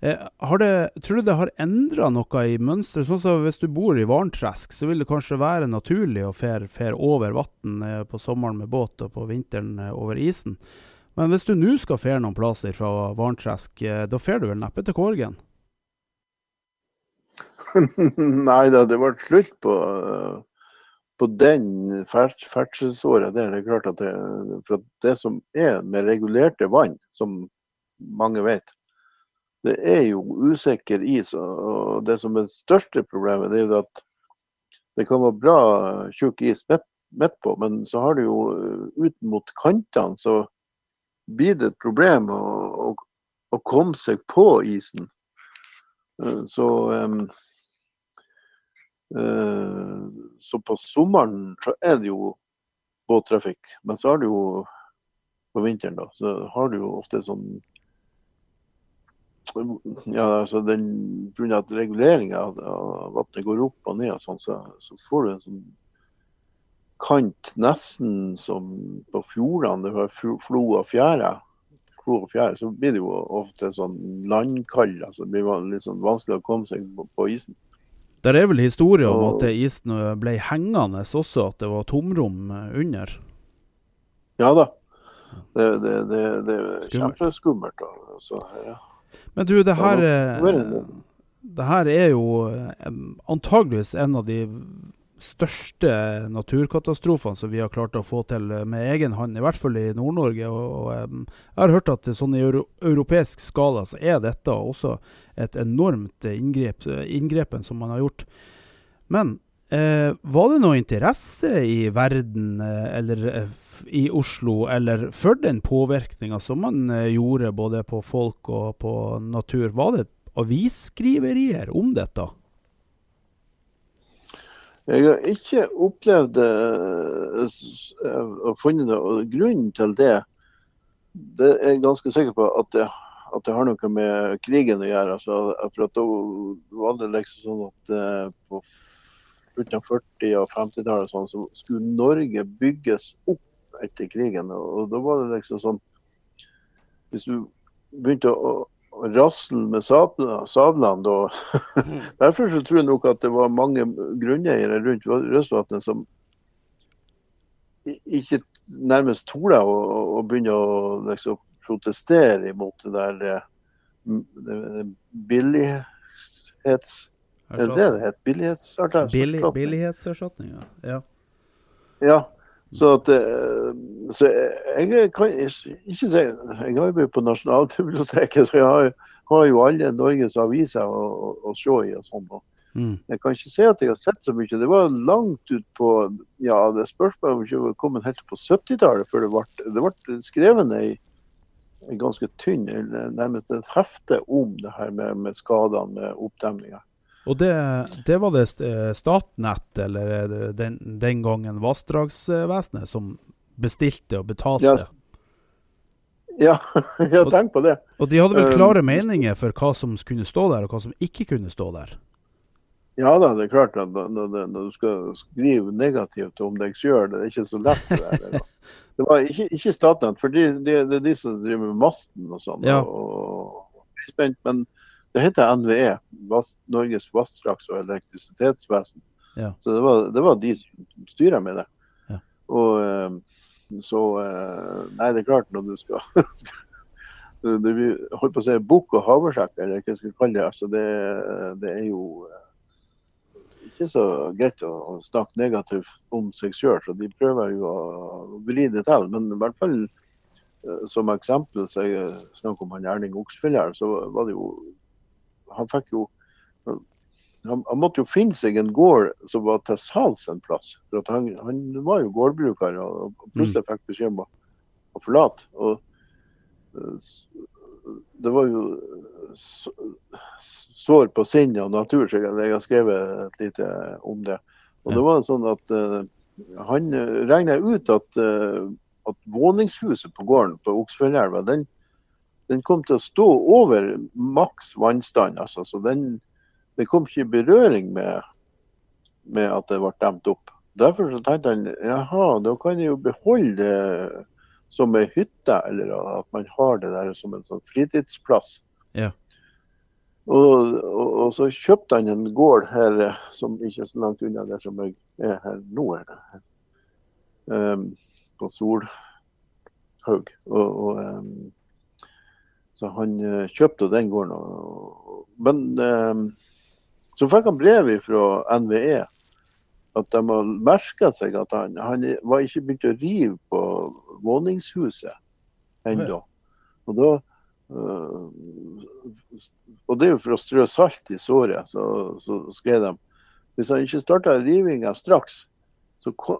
det, tror du det har endra noe i mønsteret? Sånn som hvis du bor i Varntresk, så vil det kanskje være naturlig å fære over vann eh, på sommeren med båt og på vinteren eh, over isen. Men hvis du nå skal fære noen plasser fra Varntresk, eh, da fer du vel neppe til Korgen? Nei da, det ble slutt på, på den ferdselsåret. Det er klart at det, for det som er med regulerte vann, som mange vet, det er jo usikker is. Og det som er det største problemet, det er jo at det kan være bra tjukk is midt på, men så har du jo ut mot kantene, så blir det et problem å, å, å komme seg på isen. Så um, Eh, så på sommeren så er det jo båttrafikk. Men så har du jo på vinteren, da, så har du jo ofte sånn ja, altså den Pga. at reguleringa av, at det går opp og ned, og sånn, så, så, får du en sånn kant nesten som på fjordene. Det var flo og fjære. Flo og fjære, så blir det jo ofte sånn landkald. altså Det blir litt sånn vanskelig å komme seg på, på isen. Der er vel historie om og, at isen ble hengende også, at det var tomrom under? Ja da. Det, det, det, det er kjempeskummelt. Altså, ja. Men du, det her, eh, det her er jo eh, antageligvis en av de største naturkatastrofene som vi har klart å få til med egen hånd, i hvert fall i Nord-Norge. Og, jeg har hørt at sånn i euro europeisk skala så er dette også et enormt inngrep, inngrepen som man har gjort. Men Eh, var det noe interesse i verden eh, eller eh, i Oslo eller for den påvirkninga som man eh, gjorde både på folk og på natur? Var det avisskriverier om dette? Jeg har ikke opplevd å funnet noe grunn til det. Det er jeg ganske sikker på at det, at det har noe med krigen å gjøre. Altså, for at da var det liksom sånn at på slutten av 40- og 50-tallet sånn, så skulle Norge bygges opp etter krigen. Og da var det liksom sånn Hvis du begynte å, rasle med sablene da mm. Derfor så tror jeg nok at det var mange grunneiere rundt Røstvatnet som ikke nærmest torde å, å, begynne å liksom, protestere imot det der det, det er det det heter? Billighetserstatning? Billig, billighetserstatning, ja. ja. Så, at, eh, så jeg kan ikke si Jeg har jo på Nasjonalbiblioteket, så jeg har, har jo alle Norges aviser å, å, å se i. og sånn. Mm. Jeg kan ikke si at jeg har sett så mye. Det var langt ut på ja, det spørs om ikke var kommet helt på 70-tallet før det ble, det ble skrevet ei, ei ganske tynn, nærmest et hefte om det her med, med skadene med oppdemninger. Og det, det, var det eh, Statnett, eller den, den gangen Vassdragsvesenet, som bestilte og betalte? Ja, ja, ja tenk på det. Og de hadde vel klare um, meninger for hva som kunne stå der, og hva som ikke kunne stå der? Ja da, det er klart at når, du skal skrive negativt om deg sjøl, det er ikke så lett. Det, der, det var ikke, ikke Statnett, for det de, de, de som driver med masten og sånn. Ja. Og, og, men det heter NVE, Norges vassdrags- og elektrisitetsvesen. Ja. Så det var, det var, de som styrer med det. Ja. Og eh, så eh, Nei, det er klart, når du skal, skal det, holdt på å si bukk og havresekk, eller hva jeg skal kalle det. Altså det, det er jo eh, ikke så greit å snakke negativt om seg sjøl, så de prøver jo å vri det til. Men i hvert fall som eksempel så jeg snakker om han Erling Oksfjell her, så var det jo han fikk jo han, han, måtte jo finne seg en gård som var til salgs en plass. For han, han, var jo gårdbruker, og, og plutselig fikk beskjed om å, å forlate. Og, uh, det var jo sår på sinnet og natur, så jeg har skrevet et lite om det. Og det var sånn at uh, Han regna ut at, uh, at våningshuset på gården på Oksfjellelva, den, den kom til å stå over maks vannstand. Altså, så den, den, kom ikke i berøring med, med at det ble demt opp. Derfor så tenkte han jaha, da kan jeg jo beholde det som ei hytte, eller at man har det der som en sånn fritidsplass. Ja. Og, og, og, så kjøpte han en gård her som ikke er så langt unna der som jeg er her nå. Her, um, på Solhaug. Og, og um, så han uh, kjøpte den gården. Og, men uh, så fikk han brev fra NVE at de har merka seg at han, han, var ikke begynt å rive på våningshuset ennå. Og da uh, Og det er jo for å strø salt i såret, så, så skrev de hvis han ikke starta rivinga straks, så kom,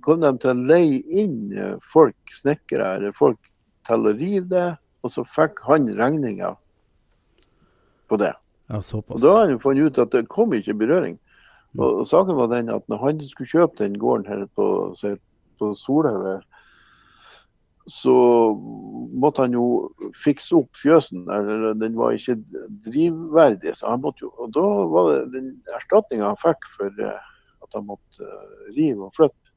kom de til å leie inn folk, snekkere eller folk til å rive det og så fikk han regninga på det. Ja, såpass. Og Da har han funnet ut at det kom ikke berøring. Mm. Og, og, Saken var den at når han skulle kjøpe den gården her på, på Solhaug, så måtte han jo fikse opp fjøsen. Eller den var ikke drivverdig. Så han måtte jo, og da var det den erstatninga han fikk for eh, at han måtte eh, rive og flytte,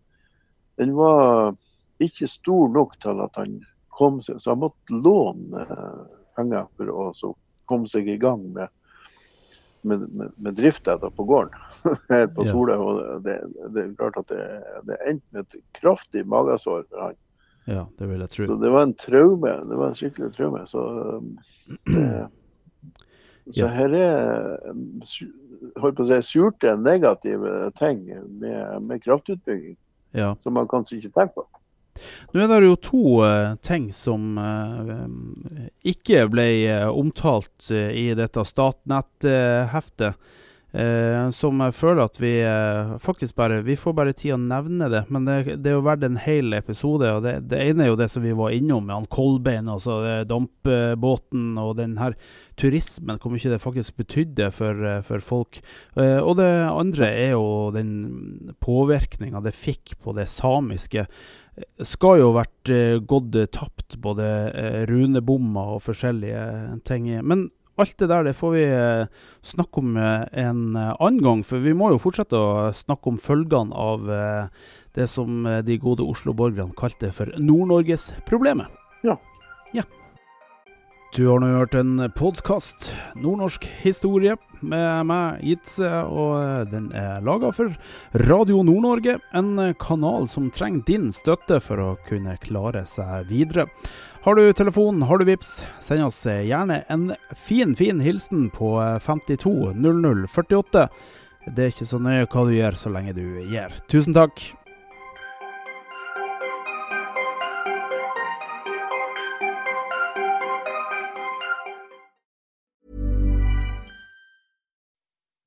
den var ikke stor nok til at han kom seg Så han måtte låne eh, penger for å komme seg i gang med med, med, med drifta på gården her på Sola. Og det, det, er klart at det, det endte med et kraftig magesår for han. Ja, det vil jeg tro. Så det var en traume. Det var en skikkelig traume. Så, det, så her er holdt på å si, surte negative ting med, med kraftutbygging ja. som man kanskje ikke tenker på. Nå er det jo to uh, ting som uh, ikke ble uh, omtalt i dette Statnett-heftet. som jeg føler at vi faktisk bare Vi får bare tid å nevne det. Men det, det er jo verdt en hel episode. og det, det, ene er jo det som vi var innom med han Kolbein, altså dampbåten og den her turismen. Hvor mye det faktisk betydde for, for folk. og det andre er jo den påvirkninga det fikk på det samiske skal jo ha vært uh, gått tapt, både uh, runebommer og forskjellige ting. Men alt det der det får vi snakke om en annen gang, for vi må jo fortsette å snakke om følgene av det som de gode Oslo-borgerne kalte for Nord-Norges-problemet. Ja. Du har nå hørt en podkast, Nordnorsk historie, med meg, Jitse, og den er laga for Radio Nord-Norge. En kanal som trenger din støtte for å kunne klare seg videre. Har du telefon, har du VIPS, send oss gjerne en fin, fin hilsen på 52 00 48. Det er ikke så nøye hva du gjør, så lenge du gir. Tusen takk.